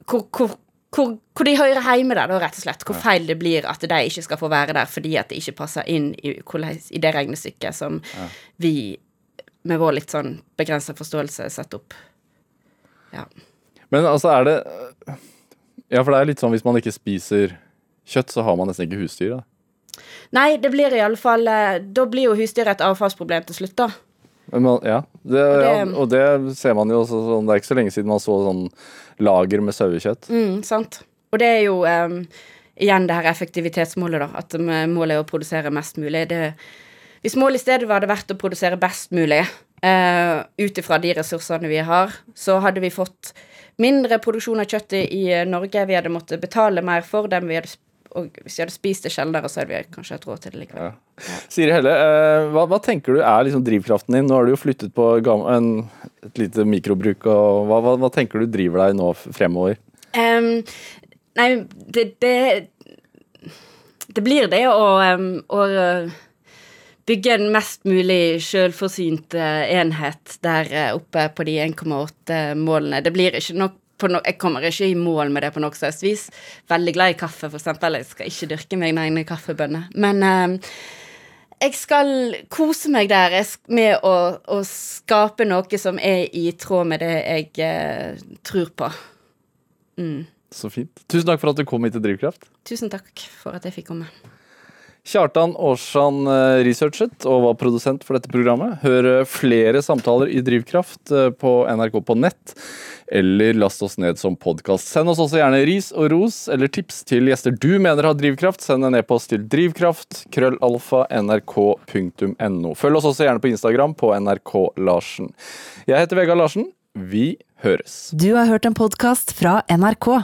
hvor, hvor, hvor, hvor de hører hjemme der, da, rett og slett. Hvor feil det blir at de ikke skal få være der fordi at det ikke passer inn i, i det regnestykket som vi med vår litt sånn begrensa forståelse setter opp. Ja. Men altså, er det Ja, for det er litt sånn hvis man ikke spiser kjøtt, så har man nesten ikke husdyr. da. Nei, det blir i alle fall eh, Da blir jo husdyret et avfallsproblem til slutt, da. Man, ja, det, ja, og det ser man jo også sånn Det er ikke så lenge siden man så sånn lager med sauekjøtt. Mm, sant. Og det er jo um, igjen det her effektivitetsmålet, da. At eh, målet er å produsere mest mulig. Det, hvis målet i stedet var det verdt å produsere best mulig, uh, ut ifra de ressursene vi har, så hadde vi fått mindre produksjon av kjøtt i i Norge. Vi hadde måttet betale mer for dem. Vi hadde, og hvis vi hadde spist det sjeldnere, så hadde vi kanskje hatt råd til det likevel. Siri Helle, eh, hva, hva tenker du er liksom drivkraften din? Nå har du jo flyttet på en, et lite mikrobruk. og hva, hva, hva tenker du driver deg nå fremover? Um, nei, det, det Det blir det å, å eh, bygge en mest mulig selvforsynt eh, enhet der oppe på de 1,8-målene. Det blir ikke nok no Jeg kommer ikke i mål med det på noe slags vis. Veldig glad i kaffe, eksempel. Jeg skal ikke dyrke meg egne kaffebønner. Men eh, jeg skal kose meg der med å, å skape noe som er i tråd med det jeg eh, tror på. Så fint. Tusen takk for at du kom hit til Drivkraft. Tusen takk for at jeg fikk komme. Kjartan Aarsand eh, researchet og var produsent for dette programmet. Hør eh, flere samtaler i Drivkraft eh, på NRK på nett, eller last oss ned som podkast. Send oss også gjerne ris og ros eller tips til gjester du mener har drivkraft. Send en e-post til drivkraft, krøllalfa, nrk.no. Følg oss også gjerne på Instagram på NRK Larsen. Jeg heter Vegard Larsen. Vi høres. Du har hørt en podkast fra NRK.